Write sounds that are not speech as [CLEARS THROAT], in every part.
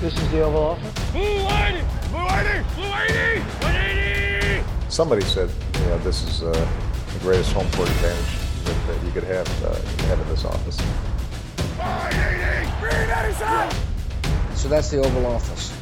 This is the Oval Office. Blue 180! Blue 180! Blue 180! 180! Somebody said, you know, this is uh, the greatest home court advantage that, that you could have, uh, have in this office. 180! Green Edison! So that's the Oval Office.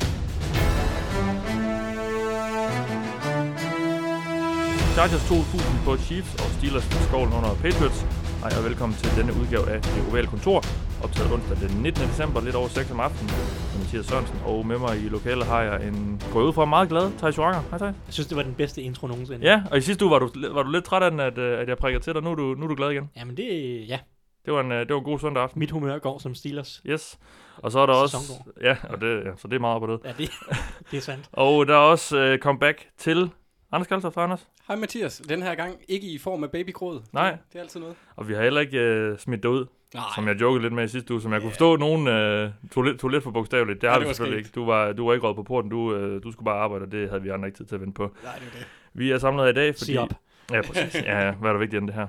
Chargers 2000 på Chiefs og Steelers på skovlen under Patriots. Hej og velkommen til denne udgave af Det Ovale Kontor, optaget onsdag den 19. december, lidt over 6 om aftenen. med Mathias Sørensen, og med mig i lokalet har jeg en, går ud fra, meget glad, Thijs Joranger. Hej Thijs. Jeg synes, det var den bedste intro nogensinde. Ja, og i sidste uge var du, var du lidt træt af den, at, øh, at jeg prikkede til dig. Nu er du, nu er du glad igen. Jamen det, ja, Det var en, øh, det var en god søndag aften. mit humør går som Steelers. Yes. Og så er der også... Ja, og det, ja, så det er meget på det. Ja, det, [LAUGHS] det er sandt. Og der er også øh, comeback til Anders Kaltoft, Anders. Hej Mathias, den her gang ikke i form af babygråd. Nej. Det, det er altid noget. Og vi har heller ikke øh, smidt dig ud, Nej. som jeg jokede lidt med i sidste uge, som jeg kunne forstå, nogen øh, tog, lidt, tog lidt for bogstaveligt. Det har Ja, vi var selvfølgelig ikke. Du var, du var ikke råd på porten, du, øh, du skulle bare arbejde, og det havde vi andre ikke tid til at vente på. Nej, det er det. Vi er samlet her i dag, fordi... Sig op. Ja, præcis. Ja, ja, hvad er der vigtigt end det her?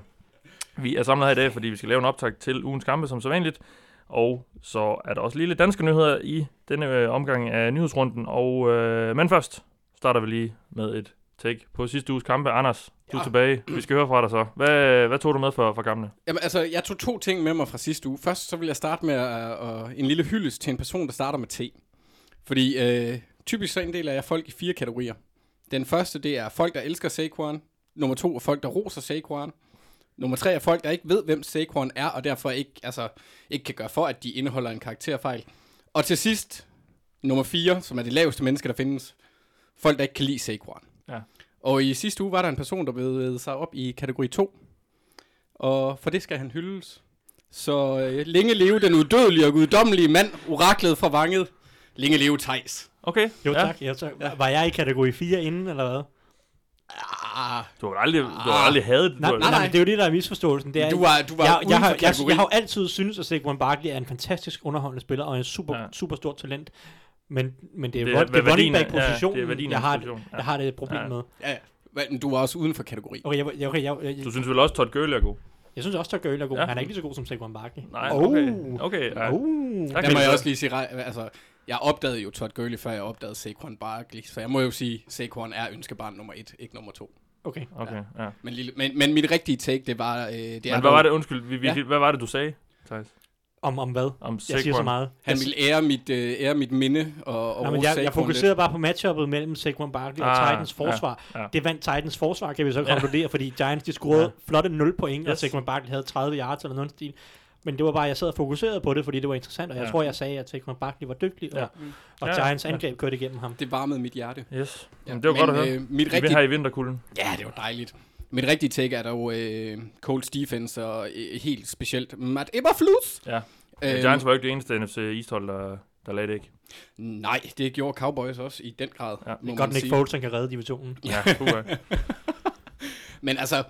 Vi er samlet her i dag, fordi vi skal lave en optag til ugens kampe, som så vanligt. Og så er der også lille danske nyheder i denne øh, omgang af nyhedsrunden. Og, øh, men først starter vi lige med et take på sidste uges kampe. Anders, du er Ja. tilbage. Vi skal høre fra dig så. Hvad, hvad tog du med for, for kampene? Jamen, altså, jeg tog to ting med mig fra sidste uge. Først så vil jeg starte med uh, uh, en lille hyldest til en person, der starter med T. Fordi øh, typisk så inddeler jeg folk i fire kategorier. Den første, det er folk, der elsker Saquon. Nummer to er folk, der roser Saquon. Nummer tre er folk, der ikke ved, hvem Saquon er, og derfor ikke, altså, ikke kan gøre for, at de indeholder en karakterfejl. Og til sidst, nummer fire, som er det laveste menneske, der findes. Folk, der ikke kan lide Saquon. Ja. Og i sidste uge var der en person, der bevægede sig op i kategori 2. Og for det skal han hyldes. Så øh, længe leve den udødelige og guddommelige mand, oraklet fra vanget. Længe leve Tejs. Okay. Jo, ja. tak. Ja, tak. Var jeg i kategori 4 inden, eller hvad? Ah, Du har aldrig, du har aldrig hadet det. Nej, nej, nej, det er jo det, der er misforståelsen. Det er, du var, du var jeg, jeg, har, jeg, jeg har jo altid syntes, at Saquon Barkley er en fantastisk underholdende spiller, og en super, Ja. ja. super stort talent. Men, men det er, Det det er- er, det er hvad running værdien er- back ja, er jeg, har, position, ja. jeg har det et problem Ja. med. Ja, ja. Men du var også uden for kategori. Okay, jeg, jeg, okay, jeg, jeg, Du synes vel også, Todd Gurley er god? jeg synes også, at Gurley er god. Ja. Ja. Han er ikke lige så god som Saquon Barkley. Nej, Oh. okay. Okay, ja. Uh. Der må jeg så- også lige sige, altså, jeg opdagede jo Todd Gurley, før jeg opdagede Saquon Barkley. Så jeg må jo sige, Saquon er ønskebarn nummer et, ikke nummer to. Okay. Okay, ja. Men, lille, men, men mit rigtige take, det var... Øh, det er Men hvad dog- var det, undskyld, vi, vi, Ja. hvad var det, du sagde, Thijs? Om, om hvad? Om Jeg siger så meget. Han ville ære mit, øh, ære mit minde og, og Nej, men jeg, jeg fokuserede bare på matchuppet mellem Saquon Barkley og Ah, Titans forsvar. ja, ja. Det vandt Titans forsvar, kan vi så Ja. konkludere, fordi Giants de scorede Ja. flotte 0 point, og Yes. Saquon Barkley havde 30 yards eller noget stil. Men det var bare, jeg sad og fokuserede på det, fordi det var interessant, og jeg Ja. tror, jeg sagde, at Saquon Barkley var dygtig, og, Ja. og Ja, Giants ja. angreb kørte igennem ham. Det varmede mit hjerte. Yes. Ja, Ja, det var men, godt at høre. Øh, mit Vi vil rigtige, have i vinterkulden. ja, det var dejligt. Mit rigtige take er dog øh, Colts defense, og øh, helt specielt Matt Eberflus. Ja. Øhm, Giants var jo ikke det eneste NFC East-hold, der, der lagde det ikke. Nej, det gjorde Cowboys også i den grad. Ja. Det er godt, Nick. Foles han kan redde divisionen. Ja. [LAUGHS] Men altså,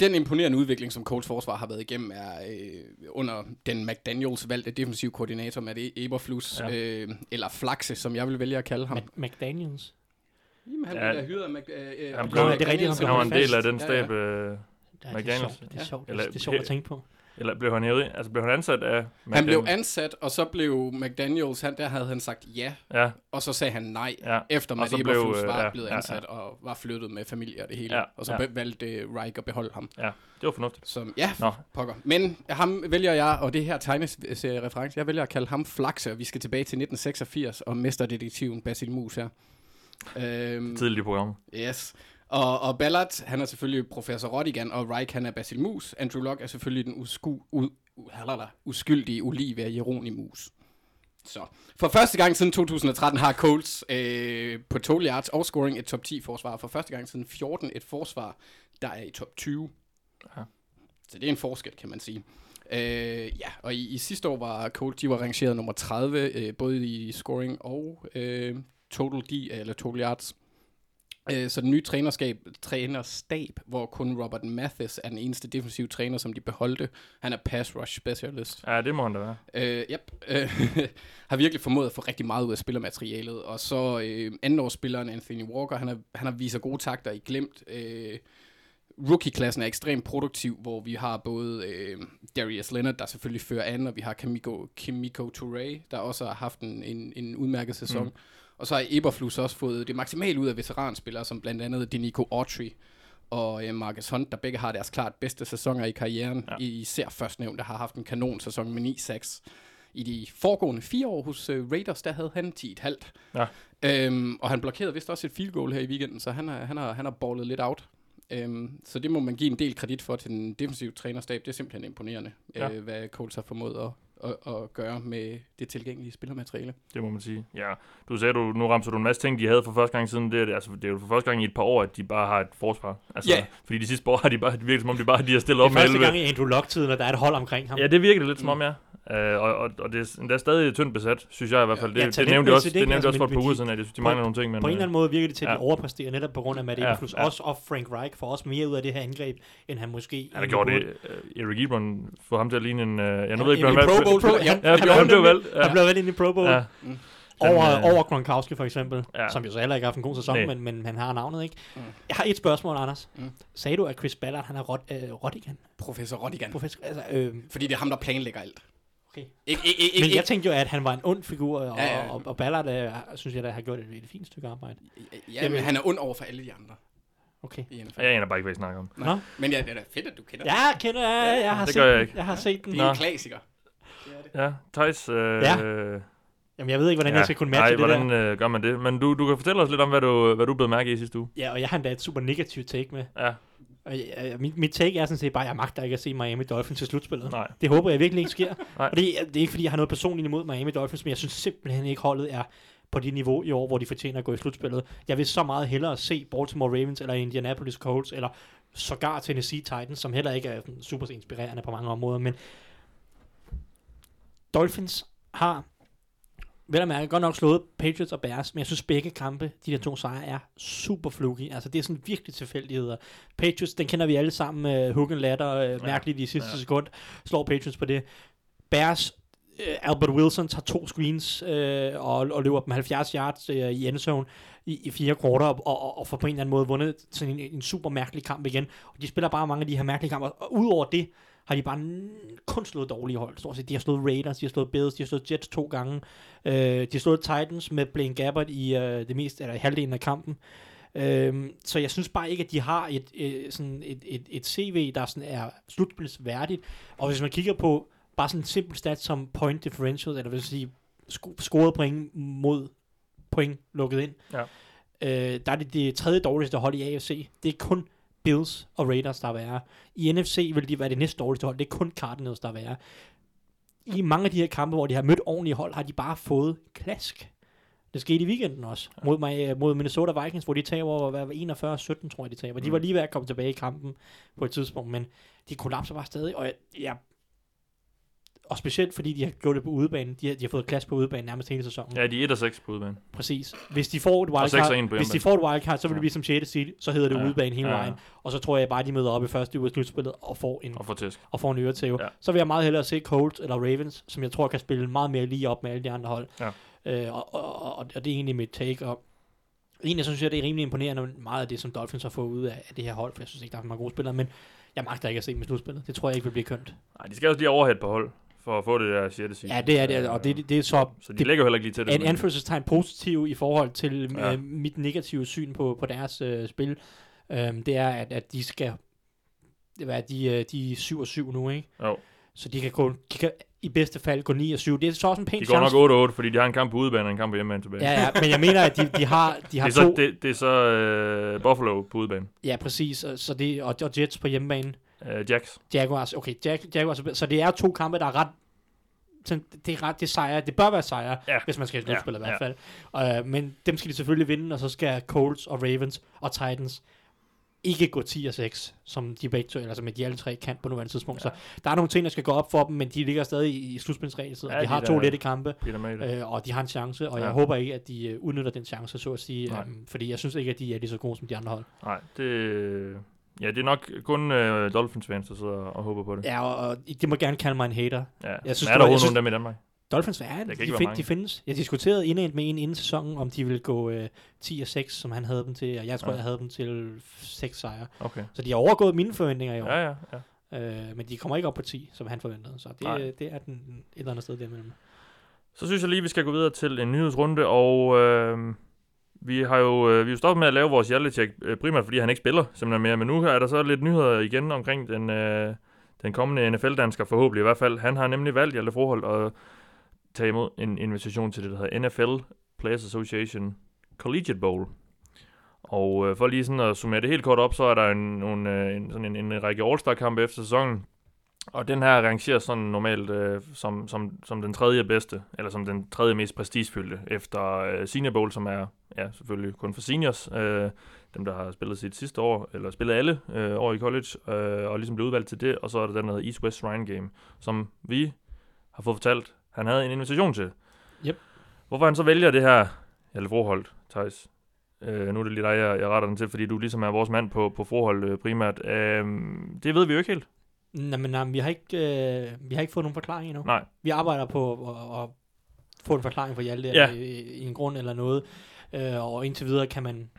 den imponerende udvikling, som Colts forsvar har været igennem, er øh, under den McDaniels valgte defensiv koordinator, Matt E- Eberflus, Ja. ja. øh, eller Flaxe, som jeg vil vælge at kalde ham. Mac- McDaniels. Jamen, han Ja. blev hyret af Mac, øh, øh, Han blev- det er rigtigt, han McDaniels. var en del af den Ja, stab, ja. øh, Ja, det er McDaniels. sjovt, det er sjovt, Eller- det er sjovt at tænke på. eller blev han hævet? Altså blev han ansat af Han blev McDaniels? ansat, og så blev McDaniels, han, der havde han sagt ja, Ja, og så sagde han nej, ja. efter Matt Eberflus var ja, blevet ja, ansat og var flyttet med familie og det hele. Ja, og så ja. valgte Reich at beholde ham. ja. Det var fornuftigt. Som, ja, Nå, pokker. Men ham vælger jeg, og det her tegneserie-reference, jeg vælger at kalde ham Flaxe, og vi skal tilbage til 1986 og mesterdetektiven Basil Mus her. Øhm, tidligt i programmet. yes. Og, og Ballard, han er selvfølgelig professor Rodigan, og Reich, han er Basil Mus. Andrew Locke er selvfølgelig den usku, u, halala, uskyldige Olivia Jeronimus. Så. For første gang siden 2013 har Colts øh, på total yards og scoring et top 10 forsvar. For første gang siden 14 et forsvar, der er i top 20. Ja. Så det er en forskel, kan man sige. Øh, ja, og i, i sidste år var Colts, de var rangeret nummer 30, øh, både i scoring og øh, total D, eller total yards. Øh, så den nye trænerskab, trænerstab, hvor kun Robert Mathis er den eneste defensive træner, som de beholdte. Han er pass rush specialist. Ja, det må han da være. Øh, yep, [LAUGHS] har virkelig formået at få rigtig meget ud af spillermaterialet. Og så øh, andenårsspilleren Anthony Walker, han har, han har vist gode takter i glemt. Øh, rookie-klassen er ekstremt produktiv, hvor vi har både øh, Darius Leonard, der selvfølgelig fører an, og vi har Kimiko, Kimiko Touré, der også har haft en, en, en udmærket sæson. Mm. Og så har Eberflus også fået det maksimale ud af veteranspillere, som blandt andet Denico Autry og øh, Marcus Hunt, der begge har deres klart bedste sæsoner i karrieren. Ja. Især førstnævnte har haft en kanonsæson med 9-6. I de foregående fire år hos øh, Raiders, der havde han 10,5. Ja. Øhm, og han blokerede vist også et field goal her i weekenden, så han har, han har, han har ballet lidt out. Øhm, så det må man give en del kredit for til den defensive trænerstab. Det er simpelthen imponerende, Ja. øh, hvad Colts har formået at, at, at gøre med det tilgængelige spillermateriale. Det må man sige. Ja, du sagde, du, nu ramte du en masse ting, de havde for første gang siden. Det, er det- altså, det er jo for første gang i et par år, at de bare har et forsvar. Altså, Ja. Fordi de sidste par år har de bare, det virker som om, de bare de har stillet Det op er med første 11. gang i Andrew Luck-tiden, at der er et hold omkring ham. Ja, det virker det lidt som om, ja. Uh, og, og, og det er endda stadig tyndt besat, synes jeg i hvert fald. Det, Ja, det, det nævnte jeg også, det ikke? nævnte jeg også for Altså, et par uger de- siden, at jeg synes, de på- mangler nogle ting. Men, På en eller anden måde virker det til, at ja. de overpræsterer netop på grund af Matt Ja, Eberflus. ja. Også og Frank Reich får også mere ud af det her angreb, end han måske... han har gjort det. Uh, Eric Ebron får ham til at ligne en... Uh, jeg nu Han- ved ikke, hvad Pro Bowl. Pro- Ja, han- Ja, han han blev valgt. Han Ja. blev valgt ind i Pro Bowl. Ja. Over, øh, over Gronkowski for eksempel, Ja. ja. som jo så heller ikke har haft en god sæson, men, men han har navnet, ikke? Mm. Jeg har et spørgsmål, Anders. Mm. Sagde du, at Chris Ballard, han er rot, øh, Rottigan? Professor Rodigan. Professor, altså, øh, Fordi det er ham, der planlægger alt. Okay. Ikke, ikke, ikke, Men jeg tænkte jo, at han var en ond figur, og, Ja, ja. og, og Ballard, øh, synes jeg, da har gjort et, et fint stykke arbejde. ja, men han er ond over for alle de andre Okay. i NFL. Jeg aner bare ikke, hvad I snakker om. Nå. Men ja, det er da fedt, at du kender Ja, jeg kender jeg, jeg har det set gør jeg den. ikke. Jeg har set den. det. Det er Nå. en klassiker. Ja, Thijs... Øh, Ja. Jamen, jeg ved ikke, hvordan ja. jeg skal kunne matche Nej, det hvordan der. øh, gør man det? Men du, du kan fortælle os lidt om, hvad du, hvad du blev mærke i sidste uge. Ja, og jeg har endda et super negativt take med. Ja, Og jeg, mit, mit take er sådan set bare, at jeg magter ikke at se Miami Dolphins til slutspillet. nej. Det håber jeg virkelig ikke sker. [LAUGHS] Nej. Og det, det er ikke, fordi jeg har noget personligt imod Miami Dolphins, men jeg synes simpelthen ikke, holdet er på det niveau i år, hvor de fortjener at gå i slutspillet. Jeg vil så meget hellere se Baltimore Ravens eller Indianapolis Colts, eller sågar Tennessee Titans, som heller ikke er super inspirerende på mange områder, men Dolphins har vel at mærke godt nok slået Patriots og Bears, men jeg synes begge kampe, de der to sejre, er super fluky. Altså det er sådan virkelig tilfældigheder. Patriots, den kender vi alle sammen, uh, hook and ladder, uh, mærkeligt i sidste ja. ja. sekund, slår Patriots på det. Bears, uh, Albert Wilson tager to screens uh, og, og løber dem 70 yards uh, i endzone i, i fire kvarter, og, og, og får på en eller anden måde vundet sådan en, en super mærkelig kamp igen. Og de spiller bare mange af de her mærkelige kampe, og udover det, har de bare kun slået dårlige hold. Stort set. De har slået Raiders, de har slået Bills, de har slået Jets to gange. Øh, de har slået Titans med Blaine Gabbert i øh, det meste, eller halvdelen af kampen. Øh, så jeg synes bare ikke, at de har et, øh, sådan et, et, et CV, der sådan er slutspilsværdigt. Og hvis man kigger på bare sådan en simpel stat som point differential, eller vil sige sko- scoret point mod point lukket ind, Ja. øh, der er det det tredje dårligste hold i AFC. Det er kun Bills og Raiders, der er værre. I NFC vil de være det næste dårligste hold. Det er kun Cardinals, der er værre. I mange af de her kampe, hvor de har mødt ordentlige hold, har de bare fået klask. Det skete i weekenden også, mod, mig, mod Minnesota Vikings, hvor de taber hvad, 41-17, tror jeg, de taber. De Mm. var lige ved at komme tilbage i kampen på et tidspunkt, men de kollapser bare stadig, og jeg, jeg og specielt fordi de har gjort det på udebane. De har, de har fået klasse på udebane nærmest hele sæsonen. Ja, de er 1 og 6 på udebane. Præcis. Hvis de får et wildcard, hvis de får et wildcard, så vil det blive som 6. seed, så hedder det Ja. udebane hele Ja. vejen. Og så tror jeg bare, de møder op i første uge af slutspillet og får en, Og får tæsk. og får en øretæve. Ja. Så vil jeg meget hellere se Colts eller Ravens, som jeg tror kan spille meget mere lige op med alle de andre hold. Ja. Øh, og, og, og, og, det er egentlig mit take. Og egentlig synes jeg, det er rimelig imponerende meget af det, som Dolphins har fået ud af, af det her hold, for jeg synes ikke, der er mange gode spillere, men jeg magter ikke at se dem i slutspillet. Det tror jeg ikke vil blive kønt. Nej, de skal også lige overhætte på hold, for at få det der 6. seed. Ja, det er det, og det, det, det er så Så de det, ligger heller ikke lige til det. en anførselstegn positiv i forhold til Ja. ja. øh, mit negative syn på, på deres øh, spil. Øhm, det er, at, at de skal... Det er, de, øh, de er 7 og 7 nu, ikke? Jo. Så de kan, gå, de kan i bedste fald gå 9 og 7. Det er så også en pæn De går chance. nok 8-8, fordi de har en kamp på udebane og en kamp på hjemmebane tilbage. Ja, ja, men jeg mener, at de, de har, de det, har er to... så, det, det er så uh, Buffalo på udebane. Ja, præcis. Så det, og, og Jets på hjemmebane. Uh, Jacks. Jaguars, okay, Jag, Jaguars, så det er to kampe, der er ret sådan, det er ret, det er sejre. Det bør være sejre, Ja. hvis man skal i slutspillet Ja, i hvert fald. Uh, men dem skal de selvfølgelig vinde, og så skal Colts og Ravens og Titans ikke gå 10 og 6, som de begge to, eller som de alle tre kan på nuværende tidspunkt. Ja. Så der er nogle ting, der skal gå op for dem, men de ligger stadig i, i slutspilsræset, Ja, og de de har der- to lette kampe. Uh, øh, og de har en chance, og Ja. jeg håber ikke, at de uh, udnytter den chance, så at sige, Nej. um, fordi jeg synes ikke, at de er lige så gode som de andre hold. Nej, det... Ja, det er nok kun uh, Dolphins fans, der sidder og håber på det. Ja, og, og de må gerne kalde mig en hater. Ja. Jeg synes, synes, er det der overhovedet nogen dem i Danmark? Dolphins er, kan de, find, de findes. Jeg diskuterede inden med en inden sæsonen, om de ville gå øh, 10 og 6, som han havde dem til, og jeg tror, Ja. ja. jeg havde dem til 6 sejre. Okay. Så de har overgået mine forventninger i år. Ja, ja, ja. Øh, men de kommer ikke op på 10, som han forventede. Så Nej. det, det er den et eller andet sted derimellem. Så synes jeg lige, vi skal gå videre til en nyhedsrunde, og øh, vi har jo øh, vi er stoppet med at lave vores hjertetjek, øh, primært fordi han ikke spiller simpelthen mere, men nu er der så lidt nyheder igen omkring den, øh, den kommende NFL-dansker, forhåbentlig i hvert fald. Han har nemlig valgt, Hjalte Froholt, at tage imod en invitation til det, der hedder NFL Players Association Collegiate Bowl. Og øh, for lige sådan at summere det helt kort op, så er der en, nogle, øh, en, sådan en, en række All-Star-kampe efter sæsonen, og den her rangeres sådan normalt øh, som, som, som den tredje bedste, eller som den tredje mest prestigefyldte, efter øh, Senior Bowl, som er ja, selvfølgelig kun for seniors, øh, dem der har spillet sit sidste år, eller spillet alle øh, år i college, øh, og ligesom blev udvalgt til det, og så er der den, der East West Shrine Game, som vi har fået fortalt, han havde en invitation til. Yep. Hvorfor han så vælger det her, eller Froholt, Thijs, Øh, nu er det lige dig, jeg, jeg retter den til, fordi du ligesom er vores mand på, på forhold øh, primært. Øh, det ved vi jo ikke helt. Nej, men nej, vi, har ikke, øh, vi har ikke fået nogen forklaring endnu. Nej. Vi arbejder på at, at få en forklaring for Hjalte Ja. ja. i, i en grund eller noget. Øh, og indtil videre kan man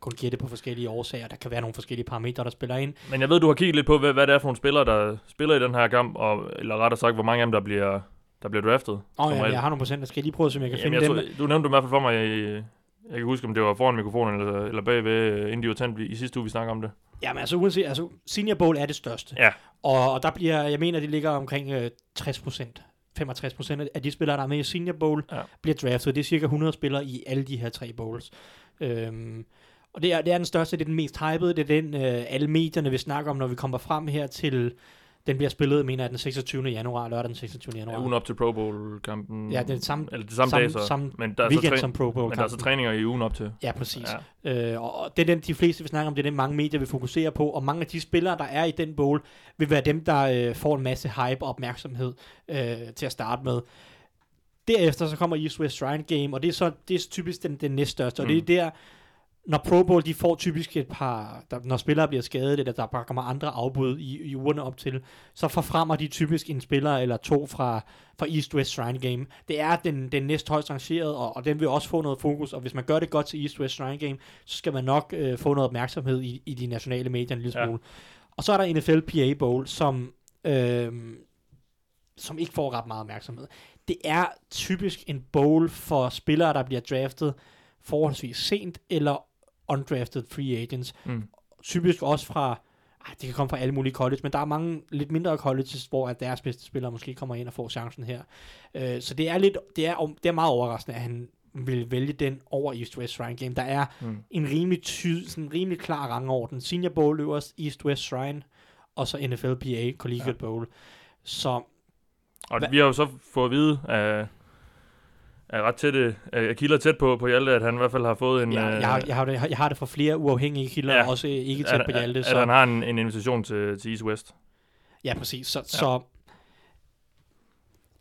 kun gætte på forskellige årsager. Der kan være nogle forskellige parametre, der spiller ind. Men jeg ved, du har kigget lidt på, hvad, hvad det er for nogle spillere, der spiller i den her kamp, og, eller rettere sagt, hvor mange af dem, der bliver, der bliver draftet. Åh som ja, jeg har nogle procenter. Skal jeg lige prøve, om jeg kan Jamen, finde jeg dem? tror, du nævnte det i hvert fald for mig, i, jeg kan huske, om det var foran mikrofonen, eller, eller bagved, øh, inden de var tændt i sidste uge, vi snakker om det. Jamen altså uanset, altså Senior Bowl er det største. Ja. Og, og der bliver, jeg mener, det ligger omkring øh, 60 procent. 65 procent af de spillere, der er med i Senior Bowl, ja. bliver draftet. Det er cirka 100 spillere i alle de her tre bowls. Øhm, og det er, det er den største, det er den mest hypede, det er den, øh, alle medierne vil snakke om, når vi kommer frem her til, den bliver spillet, mener jeg, den 26. januar, lørdag den 26. januar. Ja, ugen op til Pro Bowl-kampen. Ja, det er det samme- Eller det samme, samme- dag, så. samme men der er weekend så træ- som Pro Bowl Men der er så træninger i ugen op til. Ja, præcis. Ja. Øh, og det er den, de fleste vil snakke om, det er den, mange medier vil fokusere på, og mange af de spillere, der er i den bowl, vil være dem, der øh, får en masse hype og opmærksomhed øh, til at starte med. Derefter så kommer East West Shrine Game, og det er så det er typisk den, den næststørste, og det er Mm. der, når Pro Bowl, de får typisk et par, der, når spillere bliver skadet, eller der bare kommer andre afbud i, i ugerne op til, så forfremmer de typisk en spiller eller to fra, fra East West Shrine Game. Det er den, den næst højst rangeret, og, og den vil også få noget fokus, og hvis man gør det godt til East West Shrine Game, så skal man nok øh, få noget opmærksomhed i, i de nationale medier en lille Ja. smule. Og så er der NFL PA Bowl, som, øh, som ikke får ret meget opmærksomhed. Det er typisk en bowl for spillere, der bliver draftet forholdsvis sent, eller undrafted free agents. Mm. Typisk også fra, ej, det kan komme fra alle mulige college, men der er mange lidt mindre colleges, hvor at deres bedste spillere måske kommer ind og får chancen her. Øh, så det er, lidt, det, er, det er meget overraskende, at han vil vælge den over East West Shrine Game. Der er Mm. en rimelig, ty, sådan en rimelig klar rangorden. Senior Bowl øverst, East West Shrine, og så NFLPA Collegiate ja. Bowl. Så Og Hva- vi har jo så fået at vide af, af ret tætte, af kilder tæt på, på Hjalte, at han i hvert fald har fået en... ja, øh, jeg, har, jeg, har det, jeg har det fra flere uafhængige kilder, Ja. ja. også ikke tæt at, på Hjalte. at, Så, at han har en, en invitation til, til East West. Ja, præcis. Så, ja. så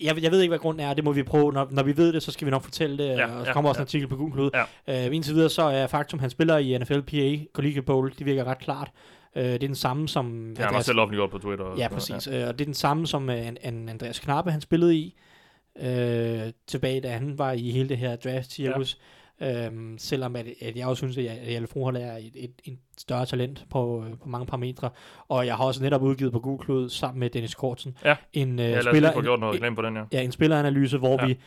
jeg, jeg ved ikke, hvad grunden er. Det må vi prøve. Når, når vi ved det, så skal vi nok fortælle det. Ja, Ja, og så ja, kommer også ja. en artikel på Google ud. Ja. Uh, indtil videre, så er faktum, han spiller i NFL PA Collegiate Bowl. Det virker ret klart. Uh, det er den samme som... Har han også selv offentliggjort på Twitter. Ja, præcis. Ja. Og det er den samme som uh, en, en Andreas Knappe, han spillede i. Uh, tilbage, da han var i hele det her draft-cirkus. Ja. Um, selvom at, at jeg også synes, at Jelle Froholt er et, et, et større talent på, øh, på mange parametre. Og jeg har også netop udgivet på Google Cloud sammen med Dennis Kortsen Ja. en, uh, Ja, spiller, en, på den, ja. ja, en spilleranalyse, hvor ja. vi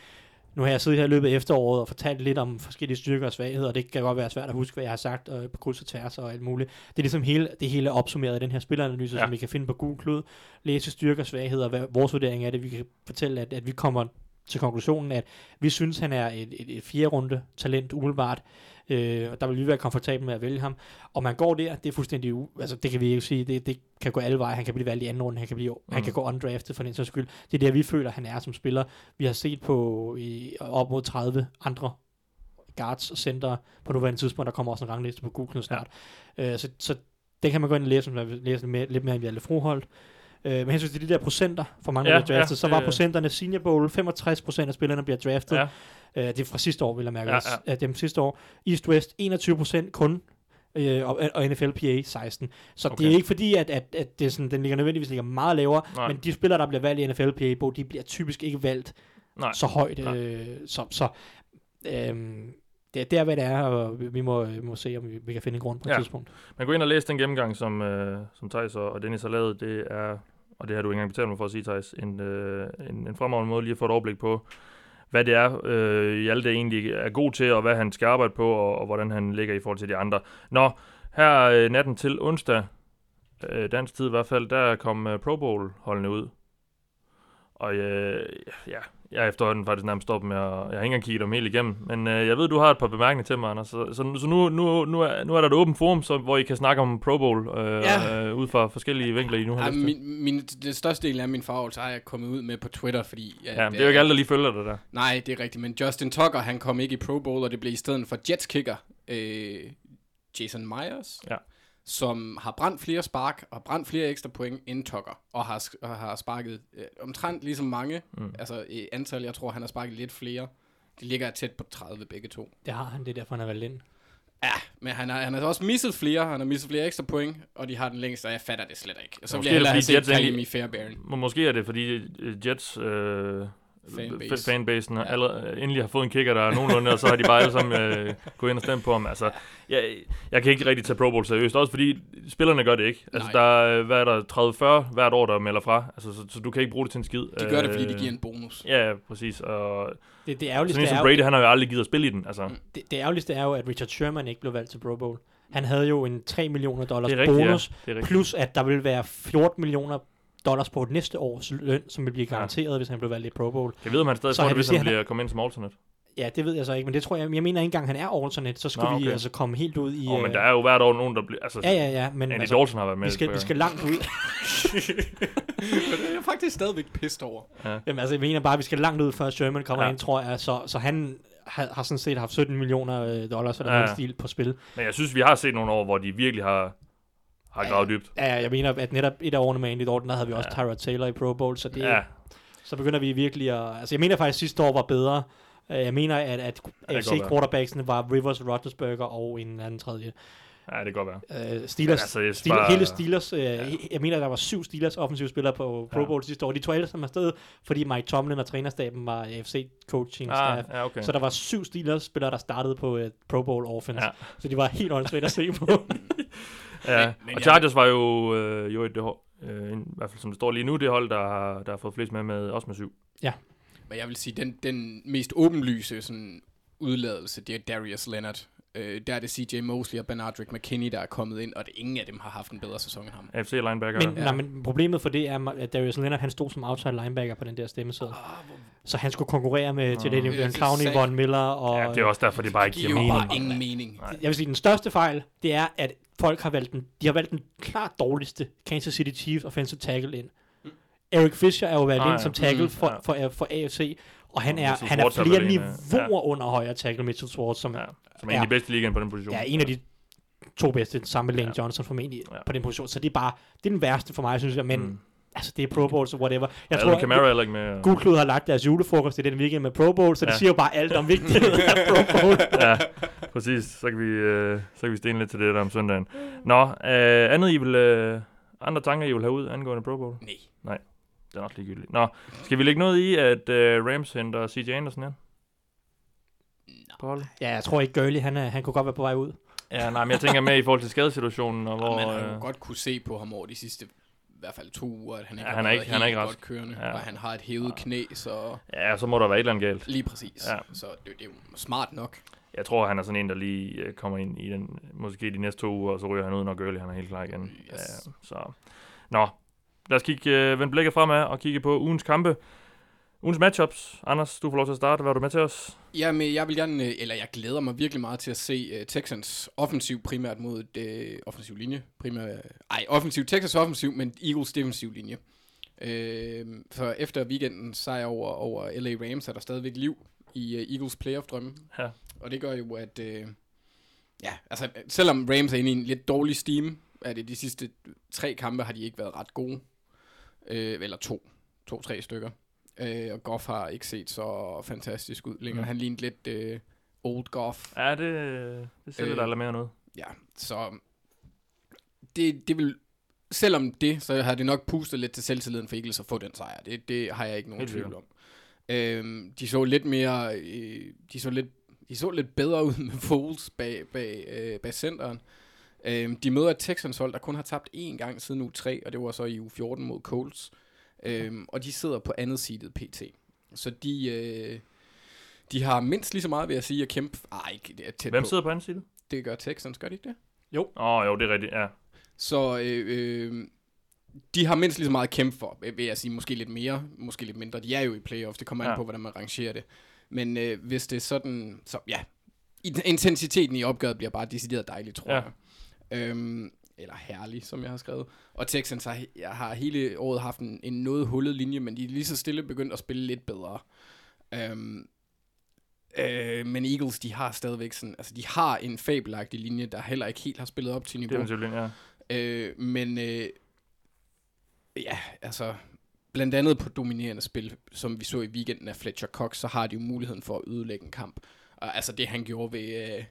nu har jeg siddet her i løbet af efteråret og fortalt lidt om forskellige styrker og svagheder, og det kan godt være svært at huske, hvad jeg har sagt øh, på kryds og tværs og alt muligt. Det er ligesom hele, det hele er opsummeret i den her spilleranalyse, Ja. som vi kan finde på Google Cloud, læse styrker og svagheder, hvad vores vurdering er det, vi kan fortælle, at, at vi kommer til konklusionen, at vi synes, han er et, et, et fjerde runde talent umiddelbart, øh, og der vil vi være komfortabel med at vælge ham. Og man går der, det er fuldstændig, u- altså det kan vi ikke sige, det, det kan gå alle veje, han kan blive valgt i anden runde, han kan, blive, mm. han kan gå undrafted for den sags skyld. Det er der, vi føler, han er som spiller. Vi har set på i, op mod 30 andre guards og center på nuværende tidspunkt, der kommer også en rangliste på Google snart. Ja. Øh, så, så det kan man gå ind og læse, læse lidt mere, lidt mere om Hjalte Froholt. Øh, men hensyn til de der procenter, for mange, der Ja, bliver draftet, ja, så var det- procenterne Senior Bowl, 65 procent af spillerne bliver draftet. Ja. Øh, det er fra sidste år, vil jeg mærke. Ja, Ja. Dem sidste år. East West, 21 procent kun. Øh, og, og NFL PA 16. Så okay. Det er ikke fordi, at, at, at det sådan, den ligger nødvendigvis ligger meget lavere, Nej. men de spillere, der bliver valgt i NFL PA, de bliver typisk ikke valgt Nej. så højt. Nej. Øh, så så øhm, det, er- det er, hvad det er, og vi, må, vi må se, om vi, vi kan finde en grund på et Ja. tidspunkt. Men gå ind og læs den gennemgang, som, øh, som Thijs og, og Dennis har lavet. Det er, og det har du ikke engang betalt mig for at sige, Thijs, en, øh, en, en fremragende måde lige at få et overblik på, hvad det er, øh, Hjalte egentlig er god til, og hvad han skal arbejde på, og, og hvordan han ligger i forhold til de andre. Nå, her øh, natten til onsdag, øh, dansk tid i hvert fald, der kom øh, Pro Bowl-holdene ud. Og øh, ja, jeg er efterhånden faktisk nærmest stoppet med at... Jeg har ikke engang kigget dem helt igennem. Men øh, jeg ved, du har et par bemærkninger til mig, Anders. Så, så, så nu, nu, nu, er, nu er der et åbent forum, så, hvor I kan snakke om Pro Bowl øh, Ja. øh, ud fra forskellige vinkler, I nu har Ja, min, min, det største del af min farvelse har jeg kommet ud med på Twitter, fordi... Ja, men det er jo ikke alle, der lige følger det der. Nej, det er rigtigt, men Justin Tucker, han kom ikke i Pro Bowl, og det blev i stedet for Jets kicker, øh, Jason Myers, Ja. Som har brændt flere spark og brændt flere ekstra point end Tucker, og har, og har sparket øh, omtrent lige så mange, mm. altså i antal, jeg tror, han har sparket lidt flere. De ligger tæt på 30 begge to. Det har han, det er derfor, han er valgt ind. Ja, men han har, han har også misset flere, han har misset flere ekstra point, og de har den længste, og jeg fatter det slet ikke. Så Måske vil jeg er det, hellere have fordi set Jets Kalim egentlig- i Fairbairn. Må- Måske er det, fordi øh, Jets øh, Fanbase. fanbasen ja. allerede, endelig har fået en kicker, der er nogenlunde, og så har de bare alle sammen øh, [LAUGHS] gået ind og stemt på ham. Altså, jeg, jeg kan ikke rigtig tage Pro Bowl seriøst, også fordi spillerne gør det ikke. Altså, Nej. der er, hvad er der, 30-40 hvert år, der melder fra, altså, så, så, du kan ikke bruge det til en skid. De gør det, fordi de Øh, giver en bonus. Ja, præcis. Og Det, det sådan ærgerligste en er som jo, Brady, han har jo aldrig givet at spille i den. Altså, det, det ærgerligste er jo, at Richard Sherman ikke blev valgt til Pro Bowl. Han havde jo en 3 millioner dollars rigtigt, bonus, ja. Plus at der vil være 14 millioner dollars på næste års løn, som vil blive garanteret, ja. hvis han blev valgt i Pro Bowl. Jeg ved, om han stadig Så det, vil hvis han han er- bliver kommet ind som alternate. Ja, det ved jeg så ikke, men det tror jeg, jeg mener ikke engang, han er alternate, så skulle Nå, vi okay. altså komme helt ud i... Åh, men øh, der er jo hvert år nogen, der bliver... Altså, Ja, ja, ja, men Andy altså, Dalton har været med. vi, skal, vi skal langt ud. Men [LAUGHS] det er jeg faktisk stadigvæk pissed over. Jamen, altså, jeg mener bare, at vi skal langt ud, før Sherman kommer Ja. ja. ind, tror jeg. Så, så han har, har sådan set haft 17 millioner øh, dollars eller Ja. ja. noget stil på spil. Men jeg synes, vi har set nogle år, hvor de virkelig har, har gravet dybt. Ja, jeg mener, at netop et af årene med Andy Dalton, der havde vi også. Tyrod Taylor i Pro Bowl, så det, Ja, så begynder vi virkelig at... Altså, jeg mener faktisk, at sidste år var bedre. Øh, Jeg mener, at, at kan AFC godt være. quarterbacksene var Rivers, Roethlisberger og en anden tredje. Ja, det kan godt være. Uh, Steelers, altså, jeg Steelers, bare- hele Steelers, øh, jeg mener, der var syv Steelers offensive spillere på Pro Ja. Bowl sidste år. De tog alle sammen afsted, fordi Mike Tomlin og trænerstaben var AFC coaching staff. Ah, ja, okay. Så der var syv Steelers spillere, der startede på et Pro Bowl offense. Ja. Ja. Så de var helt åndssvagt at se på. [LAUGHS] Ja, Men- men og jeg- Chargers var jo, øh, jo et det hold, øh, i hvert fald som det står lige nu, det hold, der har, der har fået flest med, med også med syv. Men jeg vil sige, den, den mest åbenlyse sådan, udladelse, det er Darius Leonard. Øh, der er det CJ Mosley og Benardrick McKinney, der er kommet ind, og det ingen af dem har haft en bedre sæson end ham. AFC linebacker. Men, Ja. nej, men problemet for det er, at Darius Leonard, han stod som outside linebacker på den der stemmeseddel. Så han skulle konkurrere med til det, Ja, det det Clowney, sagde- Von Miller og... ja, det er også derfor, det bare ikke giver mening. bare ingen mening. Nej. Jeg vil sige, den største fejl, det er, at folk har valgt den, de har valgt den klart dårligste Kansas City Chiefs offensive tackle ind. Eric Fisher er jo valgt Ah, ind ja. som tackle Mm, for, ja. for, for AFC, og han er, han er er flere niveauer under højre tackle Mitchell Schwartz, som Ja, ja. som er en af de bedste ligaen på den position. er en af de to bedste, sammen med Lane Ja. Johnson formentlig Ja. på den position. Så det er bare, det er den værste for mig, synes jeg, men Mm. altså, det er Pro Bowls og whatever. Jeg Jeg tror, Camara er ikke med. Gul Klud har lagt deres julefrokost i den weekend med Pro Bowl, så det Ja. siger jo bare alt om vigtigheden af Pro Bowl. [LAUGHS] ja, præcis. Så kan vi, øh, så kan vi stene lidt til det der om søndagen. Nå, øh, andet I vil, øh, andre tanker, I vil have ud angående Pro Bowl? Nej. Det er nok ligegyldigt. Nå, skal vi lægge noget i, at øh, Rams henter CJ Anderson ind? På holdet? Ja, jeg tror ikke, Gurley, han, er, han kunne godt være på vej ud. Ja, nej, men jeg tænker med i forhold til skadesituationen, og hvor... Hvor, man har jo øh, godt kunne se på ham over de sidste i hvert fald to uger, at han ikke Ja, har han er ikke- han er ikke godt rask. kørende, Ja. og han har et hævet knæ, så Ja, så må der være et eller andet galt. lige præcis. Ja. Så det, det er jo smart nok. Jeg tror, han er sådan en, der lige øh, kommer ind i den, måske de næste to uger, og så ryger han ud, når Gurley han er helt klar igen. Yes. Ja, så. Nå, lad os kigge, øh, vende blikket fremad og kigge på ugens kampe. Ugens matchups. Anders, du får lov til at starte. Hvad er du med til os? Jamen, jeg vil gerne, øh, eller jeg glæder mig virkelig meget til at se uh, Texans offensiv primært mod det uh, offensiv linje. Primært, ej, offensiv, Texas offensiv, men Eagles defensiv linje. Uh, for efter weekenden sejr over, over LA Rams, er der stadigvæk liv i uh, Eagles playoff-drømme. Ja. Og det gør jo, at uh, ja, altså, selvom Rams er inde i en lidt dårlig steam, er det de sidste tre kampe har de ikke været ret gode. Uh, eller to. To-tre stykker. Uh, og Goff har ikke set så fantastisk ud længere. Mm. Han lignede lidt uh, old Goff. Ja, det, det sælger Øh, øh, der mere noget. Ja, så det, det vil, selvom det, så har det nok pustet lidt til selvtilliden for Eagles at få den sejr. Det, det har jeg ikke nogen Helt tvivl om. Øhm, de så lidt mere, øh, de så lidt, de så lidt bedre ud med Foles bag, bag, øh, bag centeren. Øhm, de møder et Texans hold, der kun har tabt én gang siden uge 3, og det var så i uge 14 mod Colts. Øhm, og de sidder på andet sidet PT. Så de, øh, de har mindst lige så meget, vil jeg sige, at kæmpe. Ej, ikke det er tæt Hvem på. sidder på anden side? Det gør Texans, gør de ikke det? Åh, oh, jo, det er rigtigt, ja. Så øh, øh, de har mindst lige så meget at kæmpe for, vil jeg sige. Måske lidt mere, måske lidt mindre. De er jo i playoffs, det kommer an Ja. på, hvordan man rangerer det. Men øh, hvis det er sådan, så ja, intensiteten i opgøret bliver bare decideret dejligt, tror Ja. jeg. Øhm, eller herlig, som jeg har skrevet. Og Texans har, jeg har hele året haft en, en noget hullet linje, men de er lige så stille begyndt at spille lidt bedre. Øhm, øh, men Eagles, de har stadigvæk sådan, altså de har en fabelagtig linje, der heller ikke helt har spillet op til niveau. Defensivt ja. Øh, men øh, ja, altså blandt andet på dominerende spil, som vi så i weekenden af Fletcher Cox, så har de jo muligheden for at ødelægge en kamp. Og altså det han gjorde ved, øh,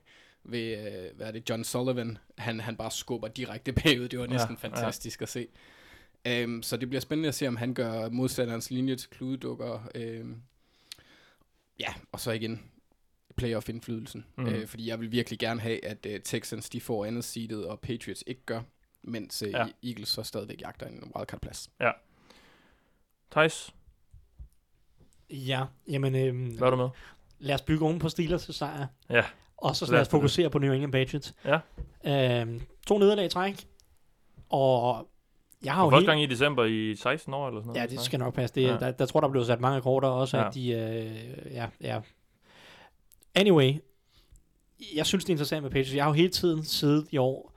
ved øh, hvad er det, John Sullivan, han, han bare skubber direkte bagud, det var Ja, næsten ja. fantastisk at se. Um, så det bliver spændende at se, om han gør modstanderens linje til kludedukker. Um, ja, og så igen playoff-indflydelsen. Mm. Uh, fordi jeg vil virkelig gerne have, at uh, Texans de får andet seedet, og Patriots ikke gør, mens uh, Ja. ja. Eagles så stadigvæk jagter en wildcard-plads. Thijs, Ja, jamen, øhm, hvad er du med? lad os bygge oven på Steelers sejr. Ja. Og så Lad os fokusere på New England Patriots. Ja. Øhm, to nederlag i træk. Og jeg har jo første helt... gang i december i 16 år eller sådan noget. Ja, det skal nok passe. Det, Ja. der, der tror der blev sat mange rekorder også. Ja. at de... Øh, ja, ja. Anyway, jeg synes, det er interessant med Patriots. Jeg har jo hele tiden siddet i år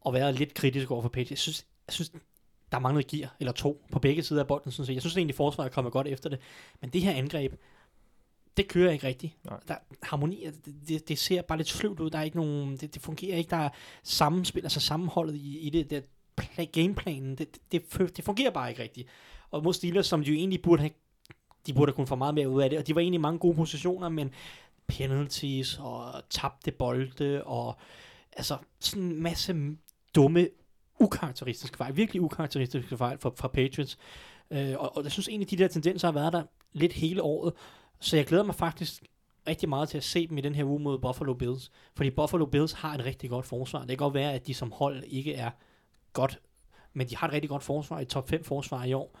og været lidt kritisk over for Patriots. Jeg synes, jeg synes der manglede gear, eller to, på begge sider af bolden. Sådan set. Jeg synes egentlig, forsvaret er kommet godt efter det. Men det her angreb, det kører ikke rigtigt. Nej. Der, harmoni, det, det, det, ser bare lidt sløvt ud. Der er ikke nogen, det, det fungerer ikke. Der er sammenspil, altså sammenholdet i, i det, det play, gameplanen, det, det, det, det fungerer bare ikke rigtigt. Og mod Steelers, som de jo egentlig burde have, de burde have kunnet få meget mere ud af det, og de var egentlig i mange gode positioner, men penalties og tabte bolde, og altså sådan en masse dumme, ukarakteristiske fejl, virkelig ukarakteristiske fejl fra, fra Patriots. Øh, og, og jeg synes egentlig, de der tendenser har været der lidt hele året, så jeg glæder mig faktisk rigtig meget til at se dem i den her uge mod Buffalo Bills. Fordi Buffalo Bills har et rigtig godt forsvar. Det kan godt være, at de som hold ikke er godt, men de har et rigtig godt forsvar, et top 5 forsvar i år.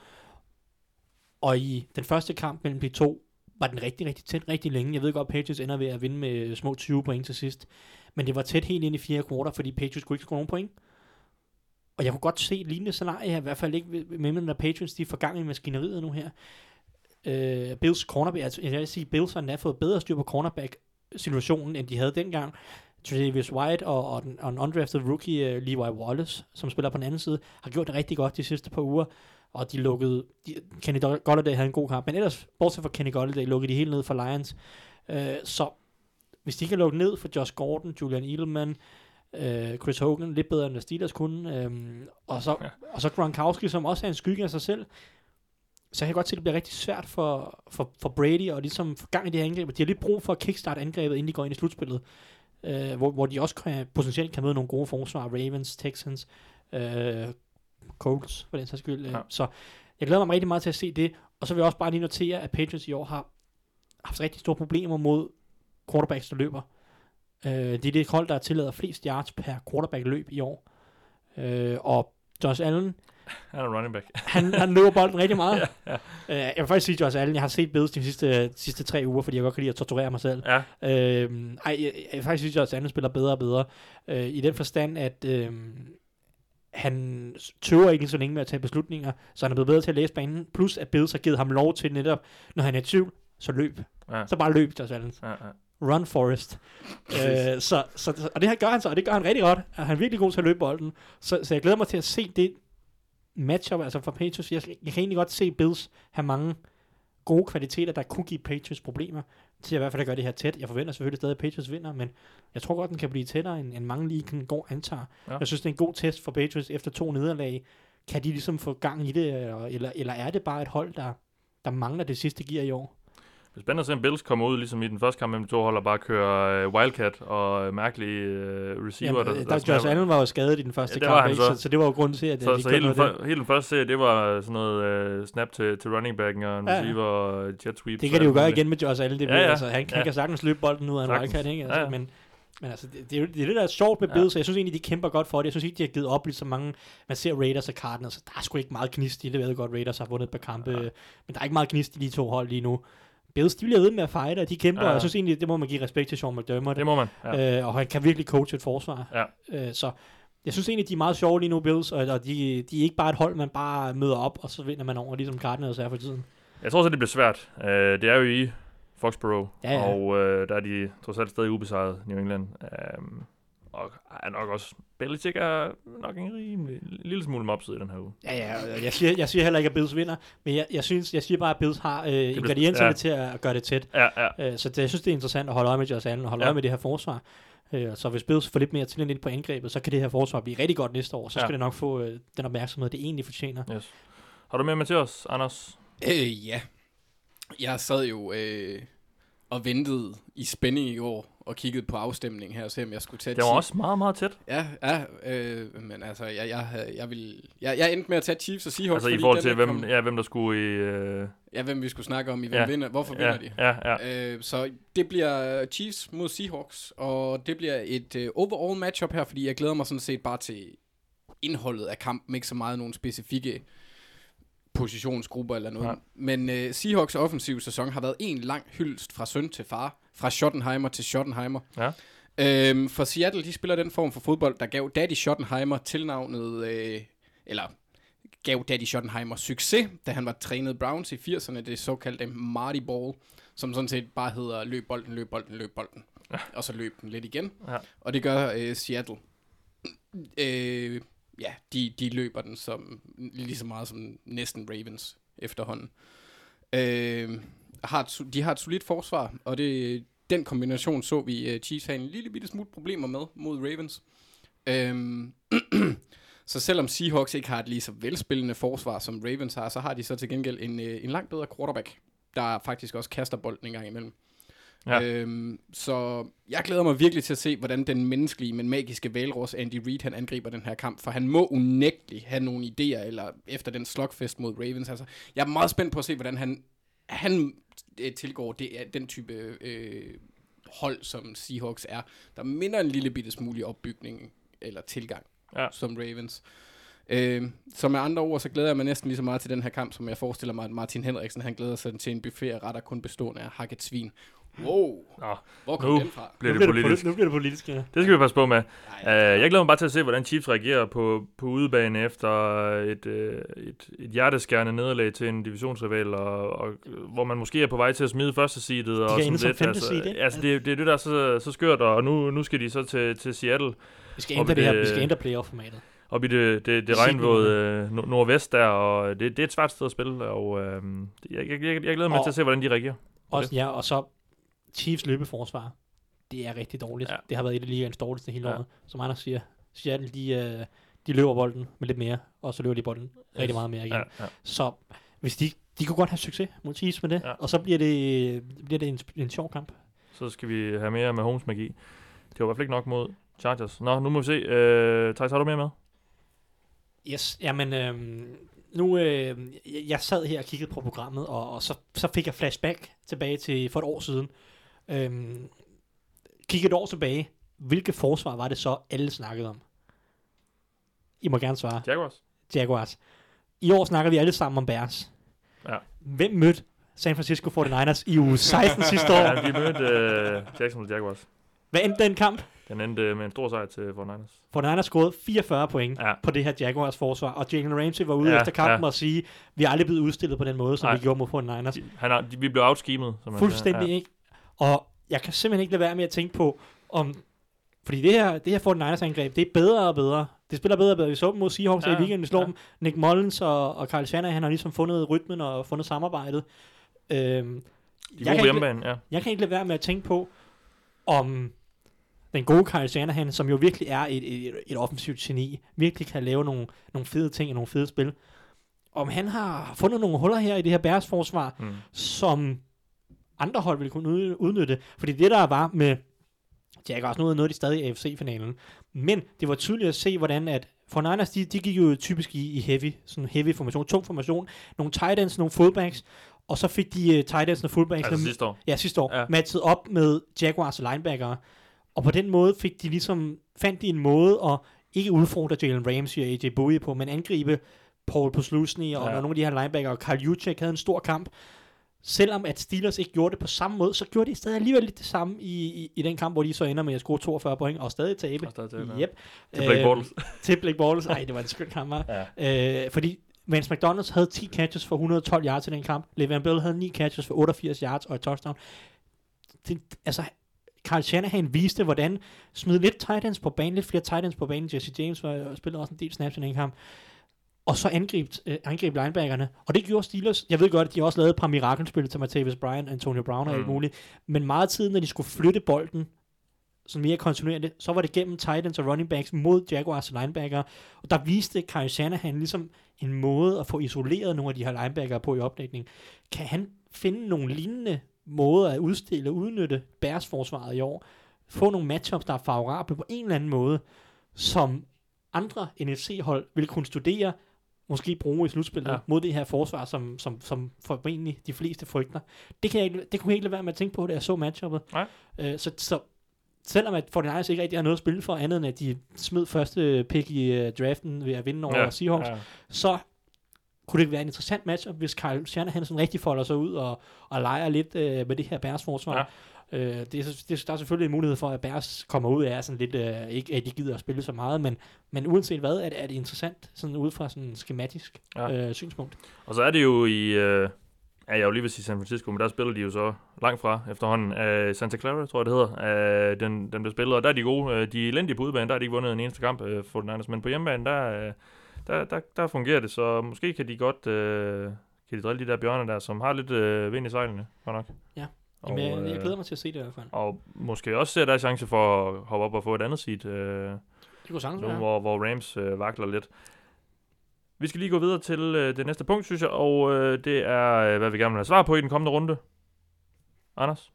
Og i den første kamp mellem de to, var den rigtig, rigtig tæt rigtig længe. Jeg ved godt, Patriots ender ved at vinde med små 20 point til sidst. Men det var tæt helt ind i fjerde kvartal, fordi Patriots kunne ikke score nogen point. Og jeg kunne godt se et lignende scenarie her, i hvert fald ikke med når Patriots, de er for gang i maskineriet nu her. Øh, Bills cornerback, altså jeg vil sige, Bills har fået bedre styr på cornerback-situationen, end de havde dengang. Travis White og, og, den, og en undrafted rookie, uh, Levi Wallace, som spiller på den anden side, har gjort det rigtig godt de sidste par uger, og de lukkede, de, Kenny Golladay havde en god kamp, men ellers, bortset fra Kenny Golladay, lukkede de helt ned for Lions. Uh, så hvis de kan lukke ned for Josh Gordon, Julian Edelman, uh, Chris Hogan, lidt bedre end Steelers kunne, um, og, så, ja. og så Gronkowski, som også er en skygge af sig selv, så jeg kan godt se, at det bliver rigtig svært for, for, for Brady og ligesom få gang i det her angreb. De har lidt brug for at kickstarte angrebet, inden de går ind i slutspillet. Øh, hvor, hvor de også kan, potentielt kan møde nogle gode forsvar. Ravens, Texans, øh, Colts, for den sags skyld. Ja. Ja. Så jeg glæder mig rigtig meget til at se det. Og så vil jeg også bare lige notere, at Patriots i år har haft rigtig store problemer mod quarterbacks, der løber. Øh, det er det hold, der tillader flest yards per quarterback løb i år. Øh, og Josh Allen, Han er running back. [LAUGHS] han, han løber bolden rigtig meget. [LAUGHS] ja, ja. Øh, jeg vil faktisk sige Josh Allen, jeg har set Bills de sidste, de sidste tre uger, fordi jeg godt kan lide at torturere mig selv. ja. Øh, ej, jeg, jeg vil faktisk sige, at Josh Allen spiller bedre og bedre. Øh, I den forstand, at øh, han tøver ikke så længe med at tage beslutninger, så han er blevet bedre til at læse banen. Plus at Bills har givet ham lov til netop, når han er i tvivl, så løb. ja. Så bare løb Josh Allen. ja, ja. Run Forest. øh, så, så, og det her gør han så, og det gør han rigtig godt. Han er virkelig god til at løbe bolden. Så, så jeg glæder mig til at se det matchup, altså for Patriots. Jeg, jeg kan egentlig godt se Bills have mange gode kvaliteter, der kunne give Patriots problemer, til i hvert fald at gøre det her tæt. Jeg forventer selvfølgelig stadig, at Patriots vinder, men jeg tror godt, den kan blive tættere, end, end mange lige kan gå antager. Ja. Jeg synes, det er en god test for Patriots efter to nederlag. Kan de ligesom få gang i det, eller, eller, eller er det bare et hold, der, der mangler det sidste gear i år? Spændende at se, om Bills kommer ud, ligesom i den første kamp mellem de to hold, og bare kører øh, Wildcat og øh, mærkelige øh, receiver. Jamen, der, der, der Josh Allen var jo skadet i den første Ja, var kamp, han ikke? så. Så, så det var jo grunden til, at Så, de så hele, den, for, hele den første serie, det var sådan noget øh, snap til, til running backen og en Ja, ja. receiver og jet sweep. Det kan de jo gøre igen med Josh Allen. Det Ja, ja, ja. Altså, han, han Ja. kan sagtens løbe bolden ud af en wildcat, ikke? Altså, Ja, ja. Men, men altså, det, det, er det er det, der er sjovt med Ja. Bills, så jeg synes egentlig, de kæmper godt for det. Jeg synes ikke, de har givet op lige så mange. Man ser Raiders og Cardinals, så der er sgu ikke meget gnist i det. Jeg ved godt, Raiders har vundet et par kampe, men der er ikke meget gnist i de to hold lige nu. Bills, de bliver ved med at fighte, og de kæmper, Ja, og jeg synes egentlig, det må man give respekt til Sean McDermott. Det må man. Ja. Øh, og han kan virkelig coache et forsvar. Ja. Øh, så jeg synes egentlig, de er meget sjove lige nu, Bills, og, og de, de er ikke bare et hold, man bare møder op, og så vinder man over, ligesom Cardinals er for tiden. Jeg tror så, det bliver svært. Uh, det er jo i Foxborough, Ja, ja. og uh, der er de trods alt stadig ubesejret, New England. Um, og er nok også, Belichick er nok en rimelig en lille smule mopset i den her uge. Ja, ja, jeg siger, jeg siger heller ikke, at Bills vinder, men jeg, jeg, synes, jeg siger bare, at Bills har øh, ingredienserne ja. ja. til at gøre det tæt. Ja, ja. Øh, så det, jeg synes, det er interessant at holde øje med Josh Allen og holde Ja. ja. øje med det her forsvar. Øh, så hvis Bills får lidt mere til lidt på angrebet, så kan det her forsvar blive rigtig godt næste år. Så Ja. skal det nok få øh, den opmærksomhed, det egentlig fortjener. Yes. Har du mere med til os, Anders? Øh, ja. Jeg sad jo øh, og ventede i spænding i år og kiggede på afstemningen her og se, om jeg skulle tage Det var Chiefs. også meget, meget tæt. Ja, ja øh, men altså, jeg, jeg, jeg, vil, jeg, jeg endte med at tage Chiefs og Seahawks. Altså i forhold til, hvem, kommet- ja, hvem der skulle i... Øh, Ja, hvem vi skulle snakke om i, hvem Ja. ja. vinder. Hvorfor ja, vinder de? ja, ja. Øh, så det bliver Chiefs mod Seahawks, og det bliver et øh, overall matchup her, fordi jeg glæder mig sådan set bare til indholdet af kampen, ikke så meget nogle specifikke positionsgrupper eller noget. Ja. Men øh, Seahawks offensiv sæson har været en lang hyldest fra søn til far, fra Schottenheimer til Schottenheimer. Ja. Øhm, for Seattle, de spiller den form for fodbold, der gav Daddy Schottenheimer tilnavnet, øh, eller gav Daddy Schottenheimer succes, da han var trænet Browns i 80'erne, det såkaldte Marty Ball, som sådan set bare hedder løb bolden, løb bolden, løb bolden. Ja. Og så løb den lidt igen. Ja. Og det gør øh, Seattle. Øh, ja, de, de løber den som, lige så meget som næsten Ravens efterhånden. Øh, har et, de har et solidt forsvar, og det, den kombination så vi uh, Chiefs have en lille bitte smule problemer med mod Ravens. Øhm, [CLEARS THROAT] så selvom Seahawks ikke har et lige så velspillende forsvar, som Ravens har, så har de så til gengæld en, øh, en langt bedre quarterback, der faktisk også kaster bolden en gang imellem. Ja. Øhm, så jeg glæder mig virkelig til at se, hvordan den menneskelige, men magiske valros Andy Reid, han angriber den her kamp, for han må unægteligt have nogle idéer, eller efter den slugfest mod Ravens. Altså, jeg er meget spændt på at se, hvordan han, han øh, tilgår det, er den type øh, hold, som Seahawks er, der minder en lille bitte smule opbygning eller tilgang, Ja. som Ravens. Øh, så med andre ord, så glæder jeg mig næsten lige så meget til den her kamp, som jeg forestiller mig, at Martin Henriksen, han glæder sig til en buffet af retter kun bestående af hakket svin. Wow, Nå, hvor kom nu den fra? bliver nu, det bliver politisk. Det, nu bliver det politisk, ja. Det skal vi passe på med. Ej, Uh, jeg glæder mig bare til at se, hvordan Chiefs reagerer på, på udebane efter et, uh, et, et hjerteskærende nederlag til en divisionsrival, og, og, hvor man måske er på vej til at smide første seedet. Og sådan lidt. femte seed, ikke? altså, det, det er det, der er så, så skørt, og nu, nu skal de så til, til Seattle, Vi skal ændre det her, vi skal ændre playoff-formatet. op i det, det, det regnvåde nord- nordvest der, og det, det er et svært sted at spille, og uh, jeg, jeg, jeg, jeg glæder mig Og- til at se, hvordan de reagerer. Også, ja, og så Chiefs løbeforsvar. Det er rigtig dårligt. Ja. Det har været et af ligaens dårligste hele Ja. året. Som Anders siger, Seattle, de, øh, de løber bolden med lidt mere, og så løber de bolden rigtig meget mere igen. Ja, ja. Så hvis de, de kunne godt have succes mod Chiefs med det, Ja. og så bliver det, bliver det en, en sjov kamp. Så skal vi have mere med Holmes magi. Det var i hvert fald ikke nok mod Chargers. Nå, nu må vi se. Uh, Thijs, har du mere med? Yes, jamen, øhm, nu, øh, jeg, jeg sad her og kiggede på programmet, og, og så, så fik jeg flashback tilbage til for et år siden. Øhm, kigge et år tilbage, hvilke forsvar var det så, alle snakkede om? I må gerne svare. Jaguars? Jaguars. I år snakker vi alle sammen om Bears. Ja. Hvem mødte San Francisco 49ers i uge 16 [LAUGHS] sidste år? Ja, de mødte uh, Jacksonville Jaguars. Hvad endte den kamp? Den endte med en stor sejr til 49ers. 49ers scorede 44 point Ja. på det her Jaguars forsvar, og Jalen Ramsey var ude Ja, efter kampen ja. og sige, vi er aldrig blevet udstillet på den måde, som Nej. vi gjorde mod 49ers. De, han de, vi blev outschemet. Som man Fuldstændig siger. ikke. Og jeg kan simpelthen ikke lade være med at tænke på, om... Fordi det her, det her 49ers angreb, det er bedre og bedre. Det spiller bedre og bedre. Vi så dem mod Seahawks ja, i weekenden, vi slår ja. dem. Nick Mullins og, og Kyle Shanahan har ligesom fundet rytmen og fundet samarbejdet. Øhm, De jeg, kan hjemmebane, ja. jeg kan ikke lade være med at tænke på, om den gode Kyle Shanahan, som jo virkelig er et, et, et offensivt geni, virkelig kan lave nogle, nogle fede ting og nogle fede spil. Om han har fundet nogle huller her i det her Bears forsvar, Mm. som andre hold ville kunne udny- udnytte. Fordi det der var med Jaguars, nu nåede de stadig i AFC-finalen, men det var tydeligt at se, hvordan at for Niners, de, de gik jo typisk i, i heavy, sådan heavy formation, tung formation, nogle tight ends, nogle fullbacks, og så fik de uh, tight ends og fullbacks, Altså sidste år. ja, sidste år, Ja. matchet op med Jaguars linebackere, og på den måde fik de ligesom, fandt de en måde at ikke udfordre Jalen Ramsey og AJ Bowie på, men angribe Paul Posluszny og Ja. ja. nogle af de her linebackere, og Carl Juszczyk havde en stor kamp. Selvom at Steelers ikke gjorde det på samme måde, så gjorde de stadig alligevel lidt det samme i, i, i den kamp, hvor de så ender med at score 42 point og stadig tabe. Og stadig tabe. Yep. Til Blake Øh, Bortles. [LAUGHS] til Blake Bortles. Ej, det var en skøn kamp. Ja. Øh, fordi Vance McDonalds havde 10 catches for 112 yards i den kamp. Le'Veon Bell havde 9 catches for 88 yards og et touchdown. Det, altså, Carl Shanahan viste, hvordan smide lidt tight ends på banen, lidt flere tight ends på banen. Jesse James var, spillede også en del snaps i den kamp. Og så angreb, øh, angreb linebackerne. Og det gjorde Steelers. Jeg ved godt, at de også lavede et par mirakelspil til Martavis Bryant, Antonio Brown og alt Mm. muligt. Men meget tid, når de skulle flytte bolden, sådan mere kontinuerligt, så var det gennem tight ends og running backs mod Jaguars linebacker. Og der viste Kyle Shanahan ligesom en måde at få isoleret nogle af de her linebacker på i opdækning. Kan han finde nogle lignende måder at udstille og udnytte Bears forsvaret i år? Få nogle matchups, der er favorable på en eller anden måde, som andre NFC-hold vil kunne studere, måske bruge i slutspillet Ja. mod det her forsvar, som, som, som formentlig de fleste frygter. Det, kan jeg ikke, det kunne jeg ikke lade være med at tænke på, da jeg så matchuppet. Nej. Øh, så, så selvom at 49ers ikke rigtig har noget at spille for, andet end at de smed første pick i uh, draften ved at vinde over ja, Seahawks, ja. Så kunne det være en interessant matchup, hvis Kyle Shanahan sådan rigtig folder sig ud og, og leger lidt øh, med det her Bears forsvar. Ja. Øh, det, er, det, der er selvfølgelig en mulighed for, at Bears kommer ud af sådan lidt, øh, ikke at de gider at spille så meget, men, men uanset hvad, er det, er det interessant, sådan ud fra sådan en skematisk Ja. øh, synspunkt. Og så er det jo i... Øh, ja, jeg vil lige vil sige San Francisco, men der spiller de jo så langt fra efterhånden. Øh, Santa Clara, tror jeg det hedder. Øh, den, den bliver spillet, og der er de gode. Øh, de er elendige på udebane, der har de ikke vundet en eneste kamp øh, for den anden. Men på hjemmebane, der, øh, der, der, der fungerer det, så måske kan de godt... Øh, kan de drille de der bjørne der, som har lidt øh, vind i sejlene, godt nok. Ja. Og, Jamen, jeg, jeg øh, glæder mig til at se det i hvert fald. Og måske også ser der er chance for at hoppe op og få et andet seed, øh, Det kunne sagtens nu være. hvor, hvor Rams øh, vakler lidt. Vi skal lige gå videre til øh, det næste punkt, synes jeg, og øh, det er, øh, hvad vi gerne vil have svar på i den kommende runde. Anders?